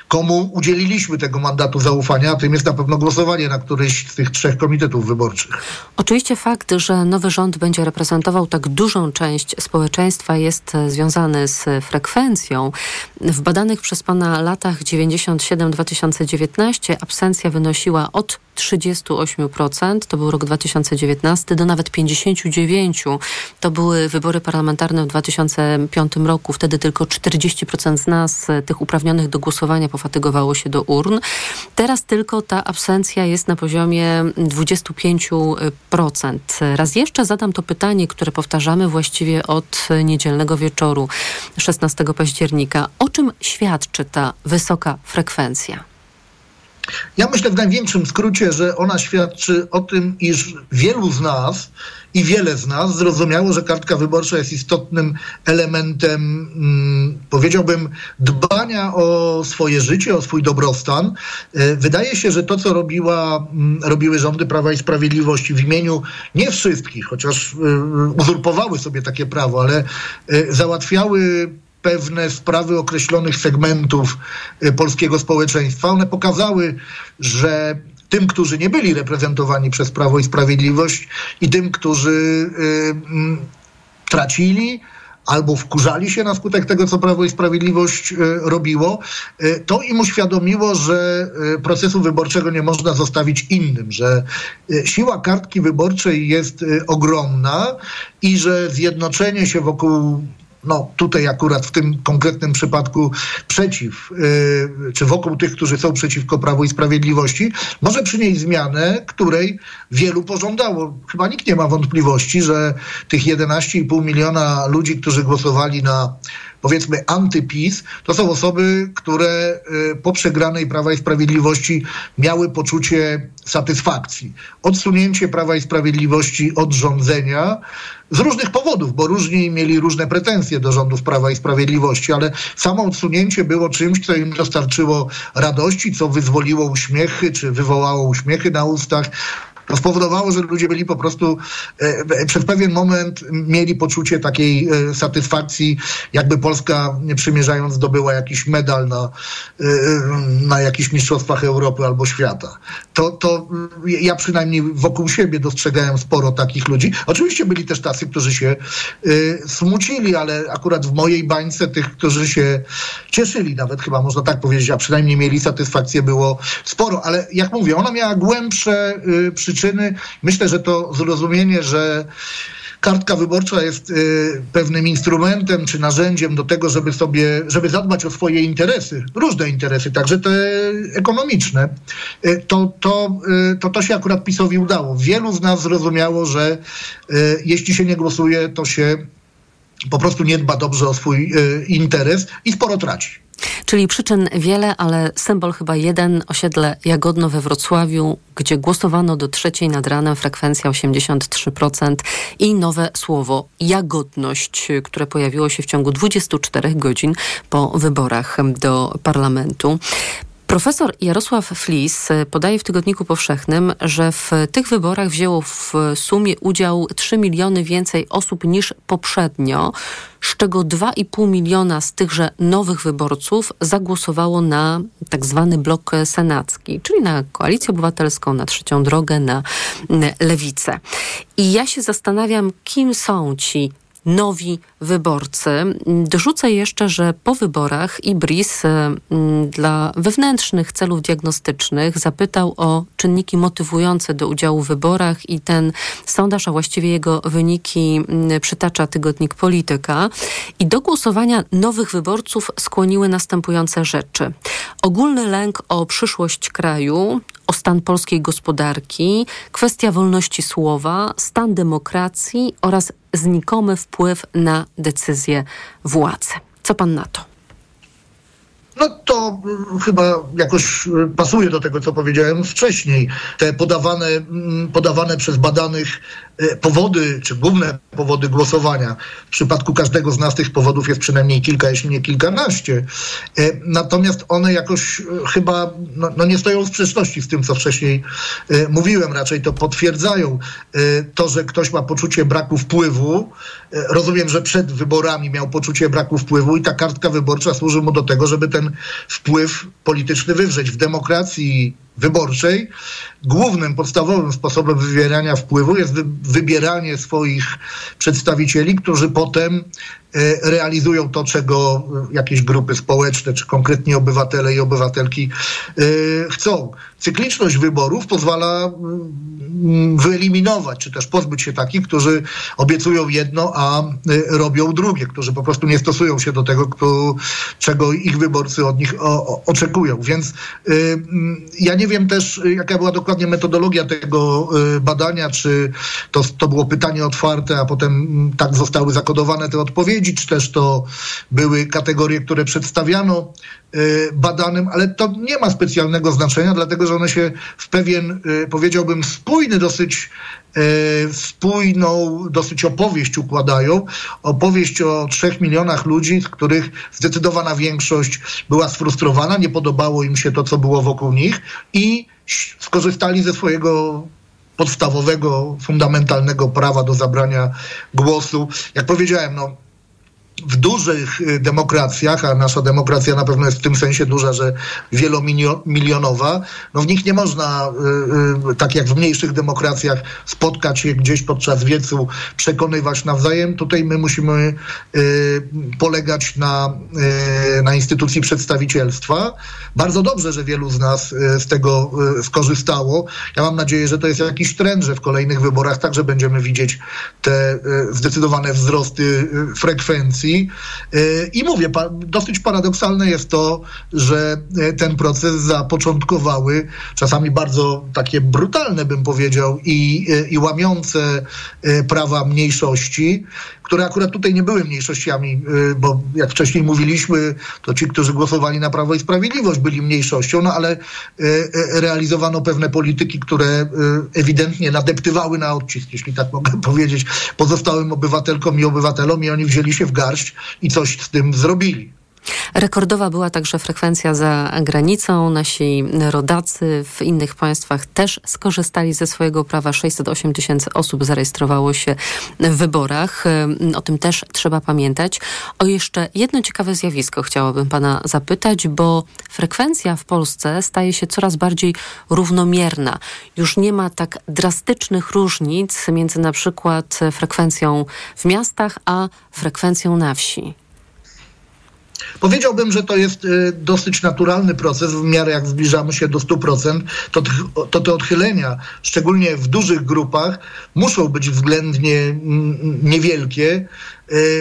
komu udzieliliśmy tego mandatu zaufania, a tym jest na pewno głosowanie na któryś z tych trzech komitetów wyborczych. Oczywiście fakt, że nowy rząd będzie reprezentował tak dużą część społeczeństwa jest związany z frekwencją. W badanych przez pana latach 97-2019 absencja wynosiła od 38%, to był rok 2019, do nawet 59%. To były wybory parlamentarne w 2005 roku. Wtedy tylko 40% z nas, tych uprawnionych do głosowania, pofatygowało się do urn. Teraz tylko ta absencja jest na poziomie 25%. Raz jeszcze zadam to pytanie, które powtarzamy właściwie od niedzielnego wieczoru 16 października. O czym świadczy ta wysoka frekwencja? Ja myślę w największym skrócie, że ona świadczy o tym, iż wielu z nas i wiele z nas zrozumiało, że kartka wyborcza jest istotnym elementem, hmm, powiedziałbym, dbania o swoje życie, o swój dobrostan. E, wydaje się, że to, co robiła, hmm, robiły rządy Prawa i Sprawiedliwości w imieniu nie wszystkich, chociaż e, uzurpowały sobie takie prawo, ale e, załatwiały pewne sprawy określonych segmentów y, polskiego społeczeństwa. One pokazały, że tym, którzy nie byli reprezentowani przez Prawo i Sprawiedliwość i tym, którzy y, mm, tracili, albo wkurzali się na skutek tego, co Prawo i Sprawiedliwość y, robiło, to im uświadomiło, że procesu wyborczego nie można zostawić innym, że siła kartki wyborczej jest ogromna i że zjednoczenie się wokół no tutaj akurat w tym konkretnym przypadku przeciw, yy, czy wokół tych, którzy są przeciwko Prawu i Sprawiedliwości, może przynieść zmianę, której wielu pożądało. Chyba nikt nie ma wątpliwości, że tych 11,5 miliona ludzi, którzy głosowali na powiedzmy antypis, to są osoby, które y, po przegranej Prawa i Sprawiedliwości miały poczucie satysfakcji. Odsunięcie Prawa i Sprawiedliwości od rządzenia z różnych powodów, bo różni mieli różne pretensje do rządów Prawa i Sprawiedliwości, ale samo odsunięcie było czymś, co im dostarczyło radości, co wyzwoliło uśmiechy, czy wywołało uśmiechy na ustach. To spowodowało, że ludzie byli po prostu e, e, przez pewien moment mieli poczucie takiej e, satysfakcji, jakby Polska przymierzając zdobyła jakiś medal na, na jakichś mistrzostwach Europy albo świata. To, to ja przynajmniej wokół siebie dostrzegałem sporo takich ludzi. Oczywiście byli też tacy, którzy się smucili, ale akurat w mojej bańce tych, którzy się cieszyli, nawet chyba można tak powiedzieć, a przynajmniej mieli satysfakcję było sporo. Ale jak mówię, ona miała głębsze przyczyny przyczyny. Myślę, że to zrozumienie, że kartka wyborcza jest y, pewnym instrumentem czy narzędziem do tego, żeby sobie, żeby zadbać o swoje interesy, różne interesy, także te ekonomiczne, y, to, to, y, to, to się akurat PiSowi udało. Wielu z nas zrozumiało, że jeśli się nie głosuje, to się po prostu nie dba dobrze o swój interes i sporo traci. Czyli przyczyn wiele, ale symbol chyba jeden. Osiedle Jagodno we Wrocławiu, gdzie głosowano do trzeciej nad ranem, frekwencja 83% i nowe słowo jagodność, które pojawiło się w ciągu 24 godzin po wyborach do parlamentu. Profesor Jarosław Flis podaje w Tygodniku Powszechnym, że w tych wyborach wzięło w sumie udział 3 miliony więcej osób niż poprzednio, z czego 2,5 miliona z tychże nowych wyborców zagłosowało na tak zwany blok senacki, czyli na Koalicję Obywatelską, na Trzecią Drogę, na Lewicę. I ja się zastanawiam, kim są ci nowi wyborcy. Dorzucę jeszcze, że po wyborach IBRIS mm, dla wewnętrznych celów diagnostycznych zapytał o czynniki motywujące do udziału w wyborach i ten sondaż, a właściwie jego wyniki przytacza tygodnik Polityka. I do głosowania nowych wyborców skłoniły następujące rzeczy. Ogólny lęk o przyszłość kraju, o stan polskiej gospodarki, kwestia wolności słowa, stan demokracji oraz znikomy wpływ na decyzje władzy. Co pan na to? No to chyba jakoś y, pasuje do tego, co powiedziałem wcześniej. Te podawane, mm, podawane przez badanych y, powody, czy główne powody głosowania. W przypadku każdego z nas tych powodów jest przynajmniej kilka, jeśli nie kilkanaście. Y, natomiast one jakoś chyba no, no nie stoją w sprzeczności z tym, co wcześniej mówiłem. Raczej to potwierdzają. To, że ktoś ma poczucie braku wpływu. Rozumiem, że przed wyborami miał poczucie braku wpływu i ta kartka wyborcza służy mu do tego, żeby ten wpływ polityczny wywrzeć. W demokracji wyborczej głównym, podstawowym sposobem wywierania wpływu jest wybieranie swoich przedstawicieli, którzy potem e, realizują to, czego jakieś grupy społeczne, czy konkretnie obywatele i obywatelki e, chcą. Cykliczność wyborów pozwala mm, wyeliminować, czy też pozbyć się takich, którzy obiecują jedno, a e, robią drugie, którzy po prostu nie stosują się do tego, czego ich wyborcy od nich oczekują. Więc mm, ja nie wiem też, jaka była dokładnie metodologia tego y, badania, czy to, to było pytanie otwarte, a potem mm, tak zostały zakodowane te odpowiedzi, czy też to były kategorie, które przedstawiano y, badanym, ale to nie ma specjalnego znaczenia, dlatego że one się w pewien, y, powiedziałbym, spójny dosyć spójną dosyć opowieść układają. Opowieść o trzech milionach ludzi, z których zdecydowana większość była sfrustrowana, nie podobało im się to, co było wokół nich i skorzystali ze swojego podstawowego, fundamentalnego prawa do zabrania głosu. Jak powiedziałem, no, w dużych y, demokracjach, a nasza demokracja na pewno jest w tym sensie duża, że wielomilionowa, no w nich nie można, y, y, tak jak w mniejszych demokracjach, spotkać się gdzieś podczas wiecu, przekonywać nawzajem. Tutaj my musimy polegać na, na instytucji przedstawicielstwa. Bardzo dobrze, że wielu z nas z tego skorzystało. Ja mam nadzieję, że to jest jakiś trend, że w kolejnych wyborach także będziemy widzieć te zdecydowane wzrosty frekwencji Y, I mówię, dosyć paradoksalne jest to, że y, ten proces zapoczątkowały czasami bardzo takie brutalne, bym powiedział, i, y, i łamiące prawa mniejszości, które akurat tutaj nie były mniejszościami, bo jak wcześniej mówiliśmy, to ci, którzy głosowali na Prawo i Sprawiedliwość byli mniejszością, no ale realizowano pewne polityki, które ewidentnie nadeptywały na odcisk, jeśli tak mogę (laughs) powiedzieć, pozostałym obywatelkom i obywatelom i oni wzięli się w garść i coś z tym zrobili. Rekordowa była także frekwencja za granicą. Nasi rodacy w innych państwach też skorzystali ze swojego prawa. 608 tysięcy osób zarejestrowało się w wyborach. O tym też trzeba pamiętać. O jeszcze jedno ciekawe zjawisko chciałabym pana zapytać, bo frekwencja w Polsce staje się coraz bardziej równomierna. Już nie ma tak drastycznych różnic między na przykład frekwencją w miastach, a frekwencją na wsi. Powiedziałbym, że to jest y, dosyć naturalny proces, w miarę jak zbliżamy się do 100%, to, to te odchylenia, szczególnie w dużych grupach, muszą być względnie niewielkie,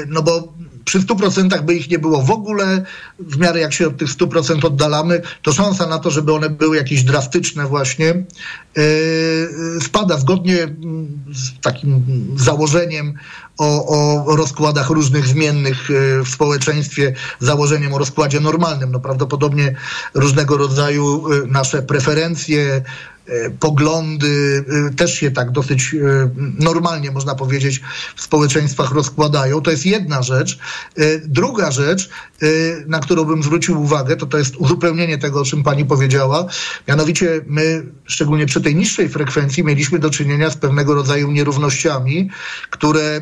no bo przy 100% by ich nie było w ogóle, w miarę jak się od tych 100% oddalamy, to szansa na to, żeby one były jakieś drastyczne właśnie, yy, spada zgodnie mm, z takim założeniem o, o rozkładach różnych zmiennych yy, w społeczeństwie, założeniem o rozkładzie normalnym. No prawdopodobnie różnego rodzaju yy, nasze preferencje, E, poglądy e, też się tak dosyć e, normalnie, można powiedzieć, w społeczeństwach rozkładają. To jest jedna rzecz. Druga rzecz, na którą bym zwrócił uwagę, to to jest uzupełnienie tego, o czym pani powiedziała. Mianowicie my, szczególnie przy tej niższej frekwencji, mieliśmy do czynienia z pewnego rodzaju nierównościami, które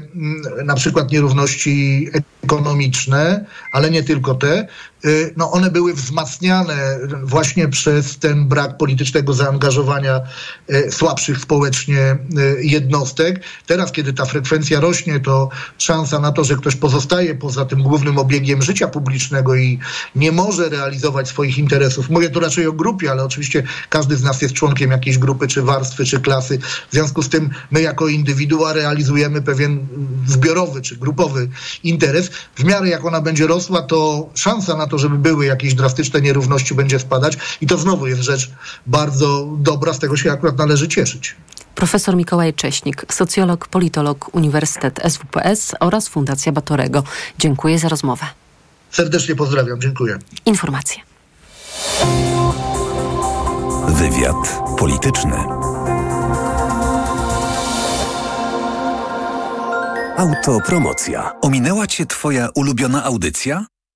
na przykład nierówności ekonomiczne, ale nie tylko te, no one były wzmacniane właśnie przez ten brak politycznego zaangażowania e, słabszych społecznie e, jednostek. Teraz, kiedy ta frekwencja rośnie, to szansa na to, że ktoś pozostaje poza tym głównym obiegiem życia publicznego i nie może realizować swoich interesów. Mówię tu raczej o grupie, ale oczywiście każdy z nas jest członkiem jakiejś grupy, czy warstwy, czy klasy. W związku z tym my jako indywidua realizujemy pewien zbiorowy, czy grupowy interes. W miarę jak ona będzie rosła, to szansa na to, żeby były jakieś drastyczne nierówności, będzie spadać. I to znowu jest rzecz bardzo dobra, z tego się akurat należy cieszyć. Profesor Mikołaj Cześnik, socjolog, politolog Uniwersytet SWPS oraz Fundacja Batorego. Dziękuję za rozmowę. Serdecznie pozdrawiam, dziękuję. Informacje. Wywiad polityczny. Autopromocja. Ominęła Cię Twoja ulubiona audycja?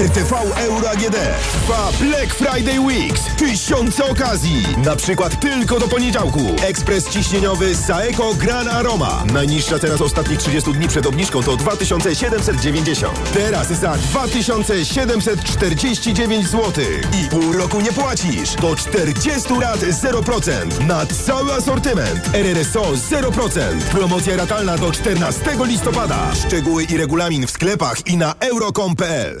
RTV Euro AGD trwa Black Friday Weeks. Tysiące okazji. Na przykład tylko do poniedziałku. Ekspres ciśnieniowy Saeco Gran Aroma. Najniższa teraz ostatnich 30 dni przed obniżką to 2790. Teraz za 2749 zł. I pół roku nie płacisz. Do 40 lat 0%. Na cały asortyment. RRSO 0%. Promocja ratalna do 14 listopada. Szczegóły i regulamin w sklepach i na euro.com.pl.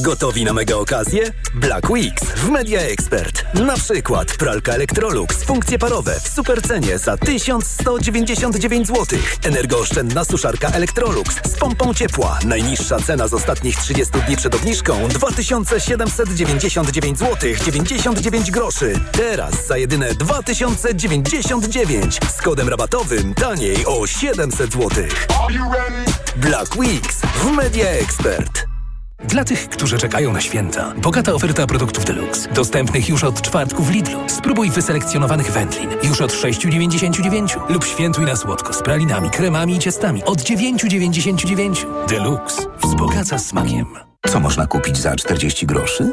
Gotowi na mega okazję? Black Weeks w Media Expert. Na przykład pralka Electrolux, funkcje parowe w supercenie za 1199 zł. Energooszczędna suszarka Electrolux z pompą ciepła. Najniższa cena z ostatnich 30 dni przed obniżką 2799 zł 99 groszy. Teraz za jedyne 2099 z kodem rabatowym taniej o 700 zł. Black Weeks w Media Expert. Dla tych, którzy czekają na święta, bogata oferta produktów Deluxe. Dostępnych już od czwartku w Lidlu. Spróbuj wyselekcjonowanych wędlin już od 6,99 lub świętuj na słodko z pralinami, kremami i ciastami od 9,99. Deluxe wzbogaca smakiem. Co można kupić za 40 groszy?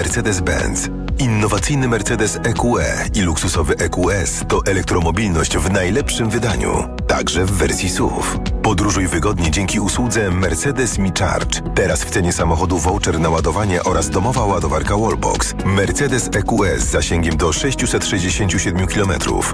Mercedes-Benz. Innowacyjny Mercedes EQE i luksusowy EQS to elektromobilność w najlepszym wydaniu, także w wersji SUV. Podróżuj wygodnie dzięki usłudze Mercedes Me Charge. Teraz w cenie samochodu voucher na ładowanie oraz domowa ładowarka Wallbox. Mercedes EQS z zasięgiem do 667 km.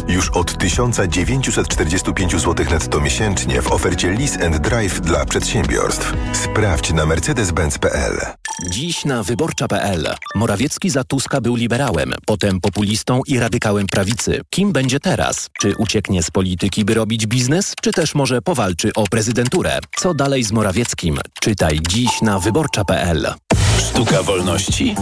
Już od 1945 zł netto miesięcznie w ofercie Lease and Drive dla przedsiębiorstw. Sprawdź na mercedes-benz.pl. Dziś na wyborcza.pl. Morawiecki za Tuska był liberałem, potem populistą i radykałem prawicy. Kim będzie teraz? Czy ucieknie z polityki, by robić biznes, czy też może powalczy o prezydenturę? Co dalej z Morawieckim? Czytaj dziś na wyborcza.pl. Sztuka wolności?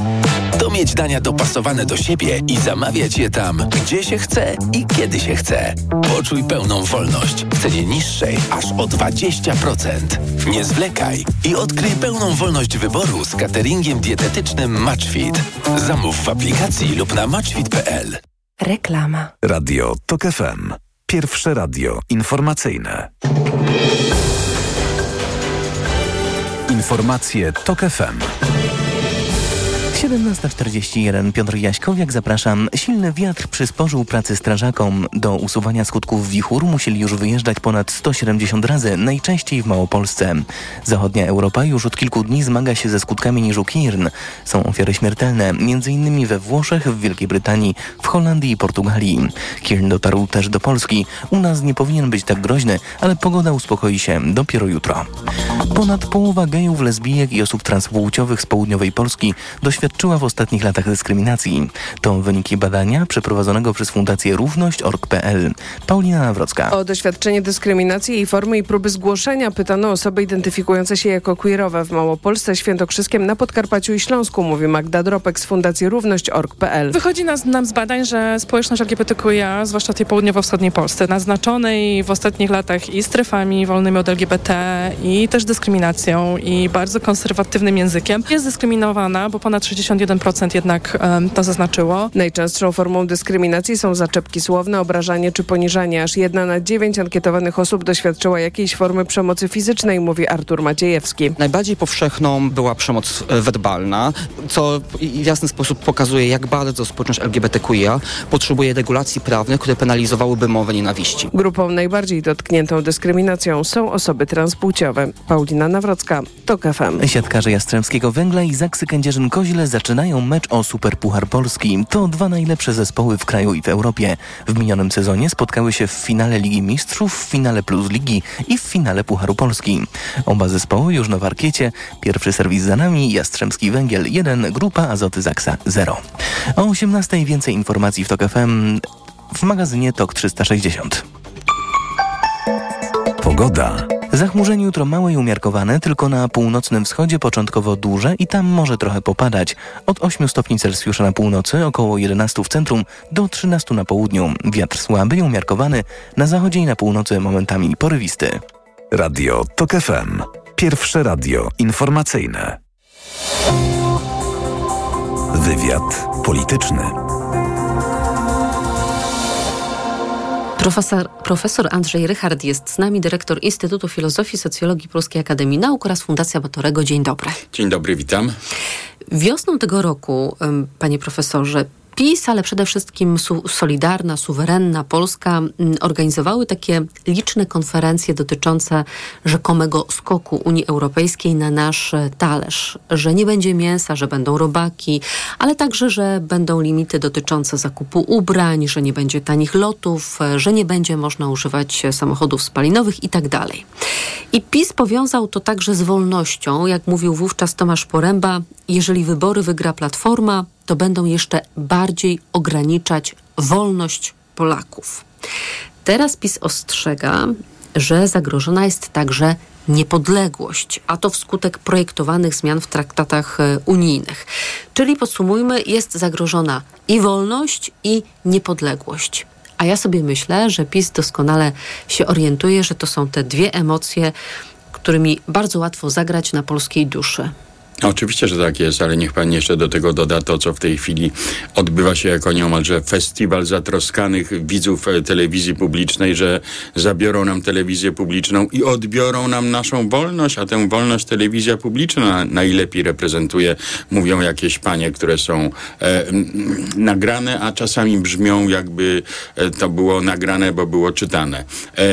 To mieć dania dopasowane do siebie i zamawiać je tam, gdzie się chce i kiedy się chce. Poczuj pełną wolność w cenie niższej aż o 20%. Nie zwlekaj i odkryj pełną wolność wyboru z cateringiem dietetycznym Matchfit. Zamów w aplikacji lub na matchfit.pl. Reklama. Radio TOK FM. Pierwsze radio informacyjne. Informacje TOK FM. 17.41 Piotr Jaśkowiak, zapraszam. Silny wiatr przysporzył pracy strażakom. Do usuwania skutków wichur musieli już wyjeżdżać ponad 170 razy, najczęściej w Małopolsce. Zachodnia Europa już od kilku dni zmaga się ze skutkami niżu Kirn. Są ofiary śmiertelne, m.in. we Włoszech, w Wielkiej Brytanii, w Holandii i Portugalii. Kirn dotarł też do Polski. U nas nie powinien być tak groźny, ale pogoda uspokoi się dopiero jutro. Ponad połowa gejów, lesbijek i osób transpłciowych z południowej Polski doświadczyła w ostatnich latach dyskryminacji. To wyniki badania przeprowadzonego przez Fundację Równość.org.pl. Paulina Nawrocka. O doświadczenie dyskryminacji i formy i próby zgłoszenia pytano osoby identyfikujące się jako queerowe w Małopolsce, Świętokrzyskiem, na Podkarpaciu i Śląsku, mówi Magda Dropek z Fundacji Równość.org.pl. Wychodzi nas, nam z badań, że społeczność LGBTQIA, zwłaszcza w tej południowo-wschodniej Polsce, naznaczonej w ostatnich latach i strefami wolnymi od LGBT i też dyskryminacją i bardzo konserwatywnym językiem, jest dyskryminowana, bo ponad 61% jednak um, to zaznaczyło. Najczęstszą formą dyskryminacji są zaczepki słowne, obrażanie czy poniżanie. Aż jedna na dziewięć ankietowanych osób doświadczyła jakiejś formy przemocy fizycznej, mówi Artur Maciejewski. Najbardziej powszechną była przemoc e, werbalna, co w jasny sposób pokazuje, jak bardzo społeczność LGBTQIA potrzebuje regulacji prawnych, które penalizowałyby mowę nienawiści. Grupą najbardziej dotkniętą dyskryminacją są osoby transpłciowe. Paulina Nawrocka, TOK FM. Siatkarze Jastrzębskiego Węgla i Zaksy Kędzierzyn-Koźle zaczynają mecz o Superpuchar Polski. To dwa najlepsze zespoły w kraju i w Europie. W minionym sezonie spotkały się w finale Ligi Mistrzów, w finale Plus Ligi i w finale Pucharu Polski. Oba zespoły już na parkiecie. Pierwszy serwis za nami, Jastrzębski Węgiel 1, Grupa Azoty Zaksa 0. O 18 więcej informacji w TOK FM w magazynie TOK 360. Pogoda. Zachmurzenie jutro małe i umiarkowane, tylko na północnym wschodzie początkowo duże i tam może trochę popadać. Od 8 stopni Celsjusza na północy, około 11 w centrum, do 13 na południu. Wiatr słaby i umiarkowany, na zachodzie i na północy momentami porywisty. Radio TOK FM. Pierwsze radio informacyjne. Wywiad polityczny. Profesor, profesor Andrzej Rychard jest z nami, dyrektor Instytutu Filozofii, Socjologii Polskiej Akademii Nauk oraz Fundacja Batorego. Dzień dobry. Dzień dobry, witam. Wiosną tego roku, panie profesorze, PiS, ale przede wszystkim su Solidarna, Suwerenna Polska organizowały takie liczne konferencje dotyczące rzekomego skoku Unii Europejskiej na nasz talerz, że nie będzie mięsa, że będą robaki, ale także, że będą limity dotyczące zakupu ubrań, że nie będzie tanich lotów, że nie będzie można używać samochodów spalinowych i tak. I PiS powiązał to także z wolnością, jak mówił wówczas Tomasz Poręba, jeżeli wybory wygra Platforma, to będą jeszcze bardziej ograniczać wolność Polaków. Teraz PiS ostrzega, że zagrożona jest także niepodległość, a to wskutek projektowanych zmian w traktatach unijnych. Czyli podsumujmy, jest zagrożona i wolność, i niepodległość. A ja sobie myślę, że PiS doskonale się orientuje, że to są te dwie emocje, którymi bardzo łatwo zagrać na polskiej duszy. Oczywiście, że tak jest, ale niech pan jeszcze do tego doda to, co w tej chwili odbywa się jako nieomalże festiwal zatroskanych widzów telewizji publicznej, że zabiorą nam telewizję publiczną i odbiorą nam naszą wolność, a tę wolność telewizja publiczna najlepiej reprezentuje, mówią jakieś panie, które są e, nagrane, a czasami brzmią jakby to było nagrane, bo było czytane. E,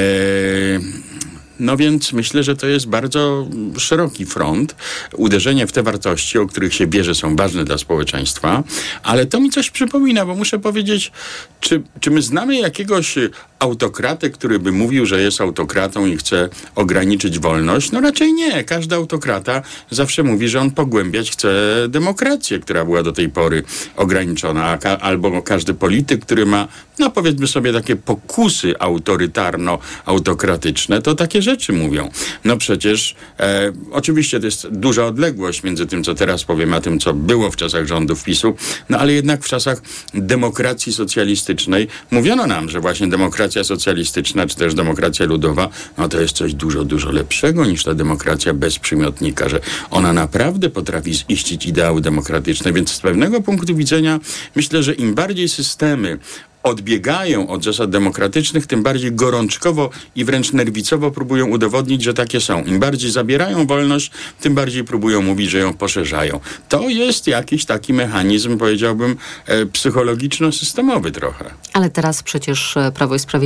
no więc myślę, że to jest bardzo szeroki front. Uderzenie w te wartości, o których się bierze, są ważne dla społeczeństwa, ale to mi coś przypomina, bo muszę powiedzieć, czy, czy my znamy jakiegoś autokratę, który by mówił, że jest autokratą i chce ograniczyć wolność? No raczej nie. Każdy autokrata zawsze mówi, że on pogłębiać chce demokrację, która była do tej pory ograniczona. Albo każdy polityk, który ma, no powiedzmy sobie, takie pokusy autorytarno-autokratyczne, to takie rzeczy mówią. No przecież e, oczywiście to jest duża odległość między tym, co teraz powiem, a tym, co było w czasach rządów PiSu, no ale jednak w czasach demokracji socjalistycznej mówiono nam, że właśnie demokracja socjalistyczna, czy też demokracja ludowa, no to jest coś dużo, dużo lepszego niż ta demokracja bez przymiotnika, że ona naprawdę potrafi ziścić ideały demokratyczne, więc z pewnego punktu widzenia myślę, że im bardziej systemy odbiegają od zasad demokratycznych, tym bardziej gorączkowo i wręcz nerwicowo próbują udowodnić, że takie są. Im bardziej zabierają wolność, tym bardziej próbują mówić, że ją poszerzają. To jest jakiś taki mechanizm, powiedziałbym, e, psychologiczno-systemowy trochę. Ale teraz przecież e, Prawo i Sprawiedliwość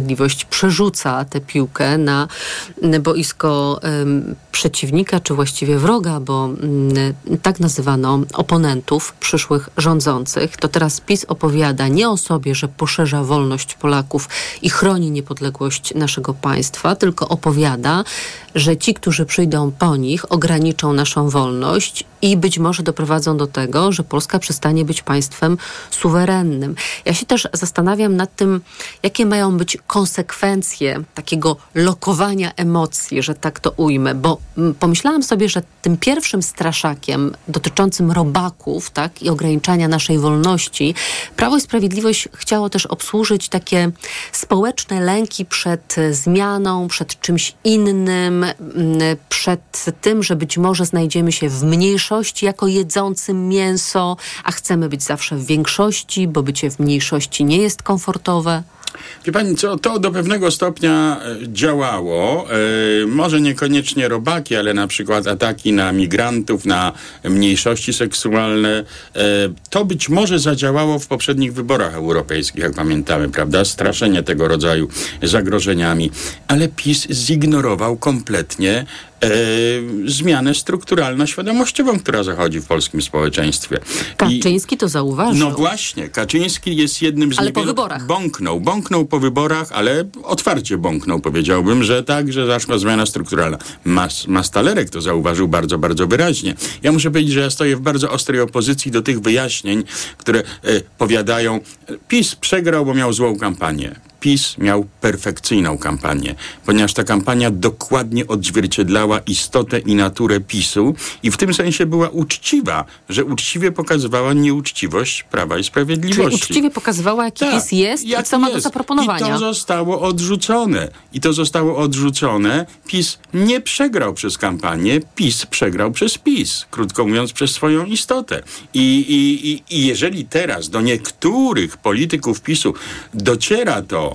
przerzuca tę piłkę na boisko przeciwnika, czy właściwie wroga, bo mm, tak nazywano oponentów przyszłych rządzących. To teraz PiS opowiada nie o sobie, że poszerza wolność Polaków i chroni niepodległość naszego państwa, tylko opowiada, że ci, którzy przyjdą po nich, ograniczą naszą wolność i być może doprowadzą do tego, że Polska przestanie być państwem suwerennym. Ja się też zastanawiam nad tym, jakie mają być konsekwencje takiego lokowania emocji, że tak to ujmę, bo mm, pomyślałam sobie, że tym pierwszym straszakiem dotyczącym robaków tak, i ograniczania naszej wolności, Prawo i Sprawiedliwość chciało też obsłużyć takie społeczne lęki przed zmianą, przed czymś innym, przed tym, że być może znajdziemy się w mniejszości jako jedzącym mięso, a chcemy być zawsze w większości, bo bycie w mniejszości nie jest komfortowe. Wie pani co, to do pewnego stopnia e, działało. E, może niekoniecznie robaki, ale na przykład ataki na migrantów, na mniejszości seksualne. E, to być może zadziałało w poprzednich wyborach europejskich, jak pamiętamy, prawda? Straszenie tego rodzaju zagrożeniami. Ale PiS zignorował kompletnie zmianę strukturalno-świadomościową, która zachodzi w polskim społeczeństwie. I- Kaczyński to zauważył. no właśnie, Kaczyński jest jednym z Ale po niewielu... wyborach. Bąknął, bąknął po wyborach, ale otwarcie bąknął, powiedziałbym, że tak, że zaszła zmiana strukturalna. Mas, Mastalerek to zauważył bardzo, bardzo wyraźnie. Ja muszę powiedzieć, że ja stoję w bardzo ostrej opozycji do tych wyjaśnień, które e, powiadają, PiS przegrał, bo miał złą kampanię. PiS miał perfekcyjną kampanię, ponieważ ta kampania dokładnie odzwierciedlała istotę i naturę PiSu i w tym sensie była uczciwa, że uczciwie pokazywała nieuczciwość Prawa i Sprawiedliwości. Czyli uczciwie pokazywała, jaki Tak, PiS jest i jak co ma do zaproponowania. I to zostało odrzucone. I to zostało odrzucone. PiS nie przegrał przez kampanię, PiS przegrał przez PiS. Krótko mówiąc, przez swoją istotę. I, i, i, i jeżeli teraz do niektórych polityków PiSu dociera to,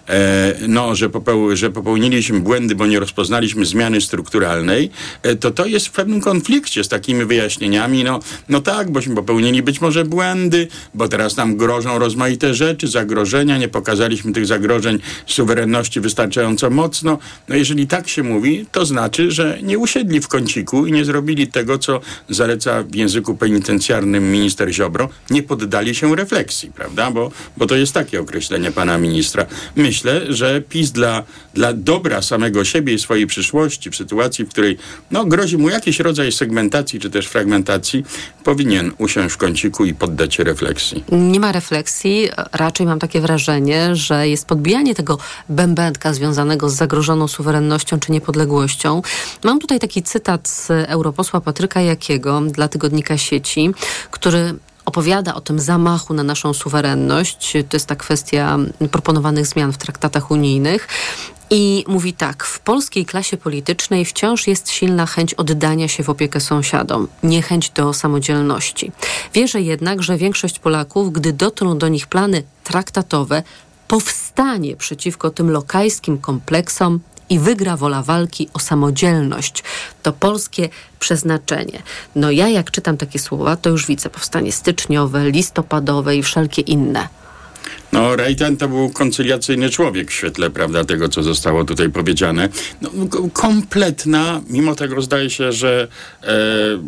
no, że, popeł, że popełniliśmy błędy, bo nie rozpoznaliśmy zmiany strukturalnej, e, to to jest w pewnym konflikcie z takimi wyjaśnieniami. No, no tak, bośmy popełnili być może błędy, bo teraz nam grożą rozmaite rzeczy, zagrożenia, nie pokazaliśmy tych zagrożeń suwerenności wystarczająco mocno. No jeżeli tak się mówi, to znaczy, że nie usiedli w kąciku i nie zrobili tego, co zaleca w języku penitencjarnym minister Ziobro, nie poddali się refleksji, prawda? Bo, bo to jest takie określenie pana ministra. Myślę, że PiS dla, dla dobra samego siebie i swojej przyszłości, w sytuacji, w której no, grozi mu jakiś rodzaj segmentacji czy też fragmentacji, powinien usiąść w kąciku i poddać się refleksji. Nie ma refleksji, raczej mam takie wrażenie, że jest podbijanie tego bębenka związanego z zagrożoną suwerennością czy niepodległością. Mam tutaj taki cytat z europosła Patryka Jakiego dla tygodnika sieci, który opowiada o tym zamachu na naszą suwerenność. To jest ta kwestia proponowanych zmian w traktatach unijnych. I mówi tak, w polskiej klasie politycznej wciąż jest silna chęć oddania się w opiekę sąsiadom, niechęć do samodzielności. Wierzę jednak, że większość Polaków, gdy dotrą do nich plany traktatowe, powstanie przeciwko tym lokajskim kompleksom i wygra wola walki o samodzielność. To polskie przeznaczenie. No ja jak czytam takie słowa, to już widzę powstanie styczniowe, listopadowe i wszelkie inne. No, Rejten to był koncyliacyjny człowiek w świetle, prawda, tego, co zostało tutaj powiedziane. No, kompletna, mimo tego zdaje się, że e,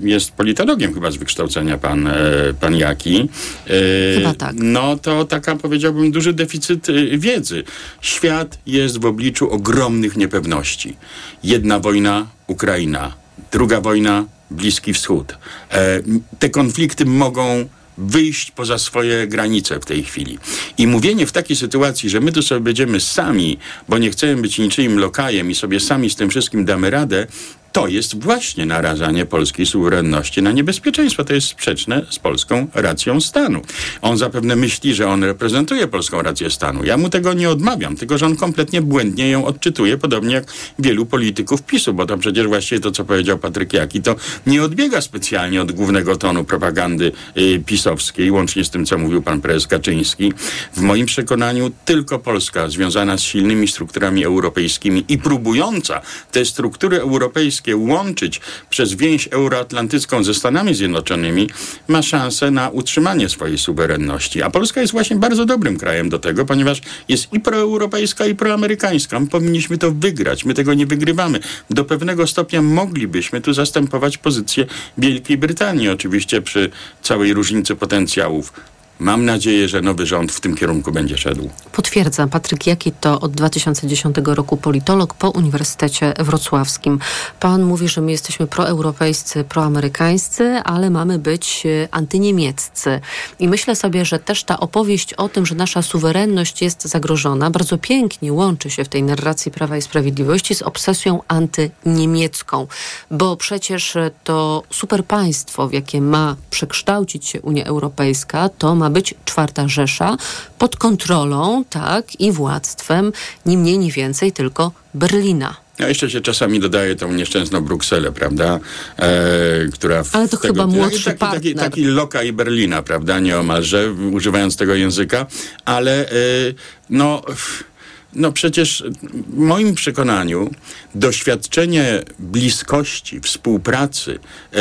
jest politologiem chyba z wykształcenia pan, e, pan Jaki. E, Chyba tak. No, to taka, powiedziałbym, duży deficyt e, wiedzy. Świat jest w obliczu ogromnych niepewności. Jedna wojna, Ukraina. Druga wojna, Bliski Wschód. E, te konflikty mogą wyjść poza swoje granice w tej chwili. I mówienie w takiej sytuacji, że my tu sobie będziemy sami, bo nie chcemy być niczyim lokajem i sobie sami z tym wszystkim damy radę, to jest właśnie narażanie polskiej suwerenności na niebezpieczeństwo. To jest sprzeczne z polską racją stanu. On zapewne myśli, że on reprezentuje polską rację stanu. Ja mu tego nie odmawiam, tylko że on kompletnie błędnie ją odczytuje, podobnie jak wielu polityków PiSu, bo to przecież właściwie to, co powiedział Patryk Jaki, to nie odbiega specjalnie od głównego tonu propagandy y, pisowskiej, łącznie z tym, co mówił pan prezes Kaczyński. W moim przekonaniu tylko Polska związana z silnymi strukturami europejskimi i próbująca te struktury europejskie łączyć przez więź euroatlantycką ze Stanami Zjednoczonymi ma szansę na utrzymanie swojej suwerenności. A Polska jest właśnie bardzo dobrym krajem do tego, ponieważ jest i proeuropejska, i proamerykańska. My powinniśmy to wygrać. My tego nie wygrywamy. Do pewnego stopnia moglibyśmy tu zastępować pozycję Wielkiej Brytanii, oczywiście przy całej różnicy potencjałów. Mam nadzieję, że nowy rząd w tym kierunku będzie szedł. Potwierdzam. Patryk Jaki to od 2010 roku politolog po Uniwersytecie Wrocławskim. Pan mówi, że my jesteśmy proeuropejscy, proamerykańscy, ale mamy być e, antyniemieccy. I myślę sobie, że też ta opowieść o tym, że nasza suwerenność jest zagrożona, bardzo pięknie łączy się w tej narracji Prawa i Sprawiedliwości z obsesją antyniemiecką. Bo przecież to superpaństwo, w jakie ma przekształcić się Unia Europejska, to ma być czwarta Rzesza pod kontrolą, tak, i władztwem, ni mniej, ni więcej, tylko Berlina. A jeszcze się czasami dodaje tą nieszczęsną Brukselę, prawda? E, która w Ale to chyba młodszy taki, taki, partner. taki loka i Berlina, prawda? Nieomalże, używając tego języka. Ale e, no... No przecież w moim przekonaniu doświadczenie bliskości, współpracy, e,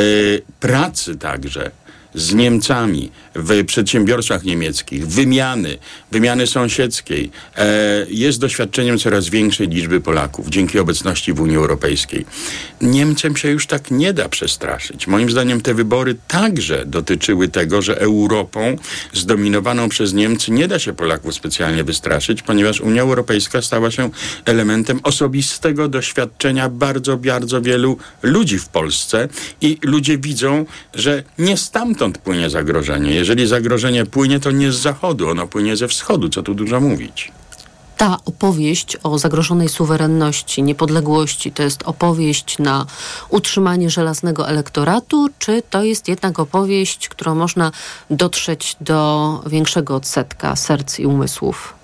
pracy także z Niemcami w przedsiębiorstwach niemieckich, wymiany, wymiany sąsiedzkiej, e, jest doświadczeniem coraz większej liczby Polaków dzięki obecności w Unii Europejskiej. Niemcem się już tak nie da przestraszyć. Moim zdaniem te wybory także dotyczyły tego, że Europą zdominowaną przez Niemcy nie da się Polaków specjalnie wystraszyć, ponieważ Unia Europejska stała się elementem osobistego doświadczenia bardzo, bardzo wielu ludzi w Polsce i ludzie widzą, że nie stamtąd płynie zagrożenie. Jeżeli zagrożenie płynie, to nie z zachodu, ono płynie ze wschodu, co tu dużo mówić. Ta opowieść o zagrożonej suwerenności, niepodległości, to jest opowieść na utrzymanie żelaznego elektoratu, czy to jest jednak opowieść, którą można dotrzeć do większego odsetka serc i umysłów?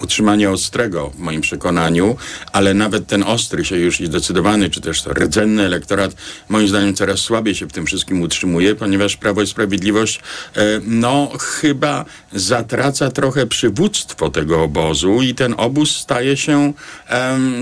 Utrzymanie ostrego w moim przekonaniu, ale nawet ten ostry się już i zdecydowany, czy też rdzenny elektorat moim zdaniem coraz słabiej się w tym wszystkim utrzymuje, ponieważ Prawo i Sprawiedliwość e, no chyba zatraca trochę przywództwo tego obozu i ten obóz staje się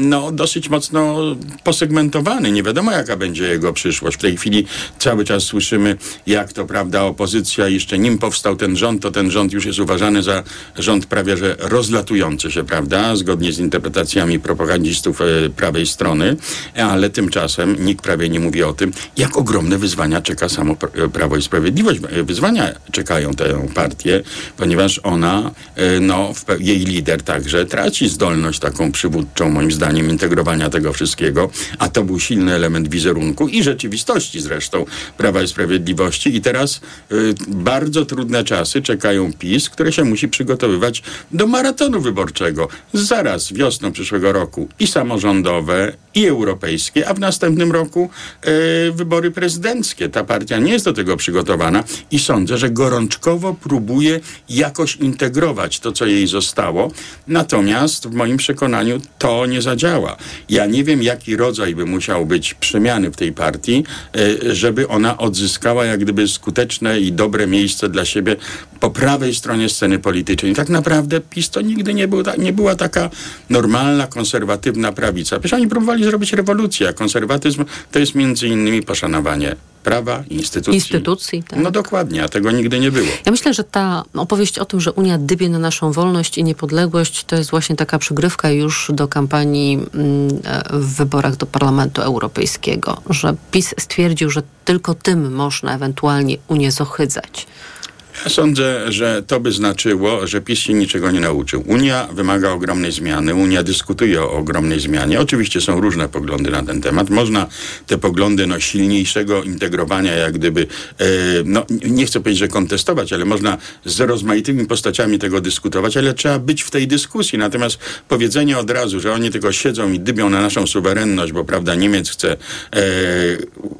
no dosyć mocno posegmentowany. Nie wiadomo jaka będzie jego przyszłość. W tej chwili cały czas słyszymy jak to prawda opozycja jeszcze nim powstał ten rząd, to ten rząd już jest uważany za rząd prawie że rozlatujący się, prawda, zgodnie z interpretacjami propagandistów e, prawej strony, ale tymczasem nikt prawie nie mówi o tym, jak ogromne wyzwania czeka samo Pr- Prawo i Sprawiedliwość. E, Wyzwania czekają tę partię, ponieważ ona, e, no, jej lider także traci zdolność taką przywódczą, moim zdaniem, integrowania tego wszystkiego, a to był silny element wizerunku i rzeczywistości zresztą Prawa i Sprawiedliwości. I teraz bardzo trudne czasy czekają PiS, które się musi przygotowywać do maratonu wyborczego. Zaraz wiosną przyszłego roku i samorządowe, i europejskie, a w następnym roku y, wybory prezydenckie. Ta partia nie jest do tego przygotowana i sądzę, że gorączkowo próbuje jakoś integrować to, co jej zostało. Natomiast w moim przekonaniu to nie zadziała. Ja nie wiem, jaki rodzaj by musiał być przemiany w tej partii, y, żeby ona odzyskała jak gdyby skuteczne i dobre miejsce dla siebie po prawej stronie sceny politycznej. Tak naprawdę PiS to nigdy nie, był, ta- nie była taka normalna, konserwatywna prawica. Przecież oni próbowali zrobić rewolucję, a konserwatyzm to jest między innymi poszanowanie prawa, instytucji. Instytucji, tak. No dokładnie, a tego nigdy nie było. Ja myślę, że ta opowieść o tym, że Unia dybie na naszą wolność i niepodległość, to jest właśnie taka przygrywka już do kampanii mm, w wyborach do Parlamentu Europejskiego, że PiS stwierdził, że tylko tym można ewentualnie Unię zohydzać. Sądzę, że to by znaczyło, że PiS się niczego nie nauczył. Unia wymaga ogromnej zmiany, Unia dyskutuje o ogromnej zmianie. Oczywiście są różne poglądy na ten temat. Można te poglądy no, silniejszego integrowania, jak gdyby, e, no nie chcę powiedzieć, że kontestować, ale można z rozmaitymi postaciami tego dyskutować, ale trzeba być w tej dyskusji. Natomiast powiedzenie od razu, że oni tylko siedzą i dybią na naszą suwerenność, bo prawda, Niemiec chce, e,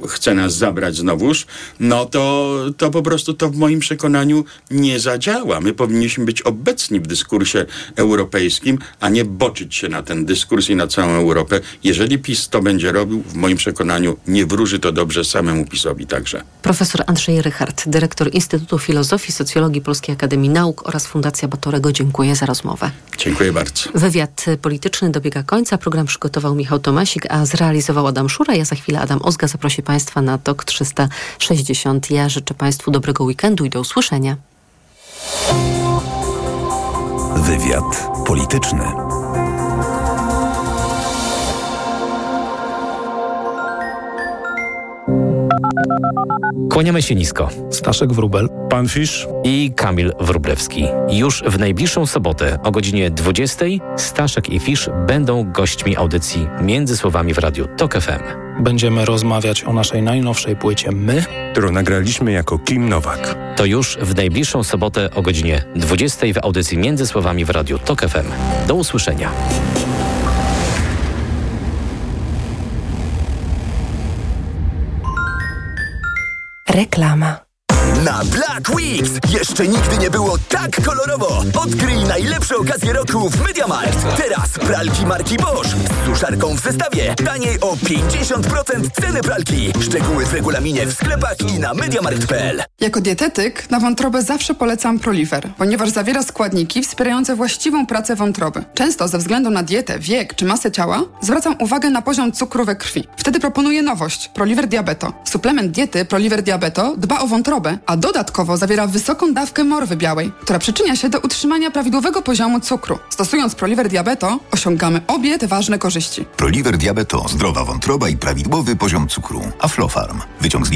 chce nas zabrać znowuż, no to, to po prostu to w moim przekonaniu nie zadziała. My powinniśmy być obecni w dyskursie europejskim, a nie boczyć się na ten dyskurs i na całą Europę. Jeżeli PiS to będzie robił, w moim przekonaniu nie wróży to dobrze samemu PiSowi także. Profesor Andrzej Rychard, dyrektor Instytutu Filozofii, Socjologii Polskiej Akademii Nauk oraz Fundacja Batorego. Dziękuję za rozmowę. Dziękuję bardzo. Wywiad polityczny dobiega końca. Program przygotował Michał Tomasik, a zrealizował Adam Szura. Ja za chwilę Adam Ozga zaprosi Państwa na TOK 360. Ja życzę Państwu dobrego weekendu i do usłyszenia. Wywiad polityczny. Kłaniamy się nisko. Staszek Wróbel, Pan Fisz i Kamil Wróblewski. Już w najbliższą sobotę o godzinie 20 Staszek i Fisz będą gośćmi audycji Między Słowami w Radiu TOK FM. Będziemy rozmawiać o naszej najnowszej płycie My, którą nagraliśmy jako Kim Nowak. To już w najbliższą sobotę o godzinie 20 w audycji Między Słowami w Radiu TOK FM. Do usłyszenia. Reklama. Na Black Weeks jeszcze nigdy nie było tak kolorowo. Odkryj najlepsze okazje roku w MediaMarkt. Teraz pralki marki Bosch z suszarką w zestawie. Taniej o 50% ceny pralki. Szczegóły w regulaminie w sklepach i na MediaMarkt.pl. Jako dietetyk na wątrobę zawsze polecam Prolifer, ponieważ zawiera składniki wspierające właściwą pracę wątroby. Często ze względu na dietę, wiek czy masę ciała zwracam uwagę na poziom cukru we krwi. Wtedy proponuję nowość Proliver Diabeto. Suplement diety Proliver Diabeto dba o wątrobę, dodatkowo zawiera wysoką dawkę morwy białej, która przyczynia się do utrzymania prawidłowego poziomu cukru. Stosując Proliver Diabeto osiągamy obie te ważne korzyści. Proliver Diabeto, zdrowa wątroba i prawidłowy poziom cukru. Aflofarm. Wyciąg z liści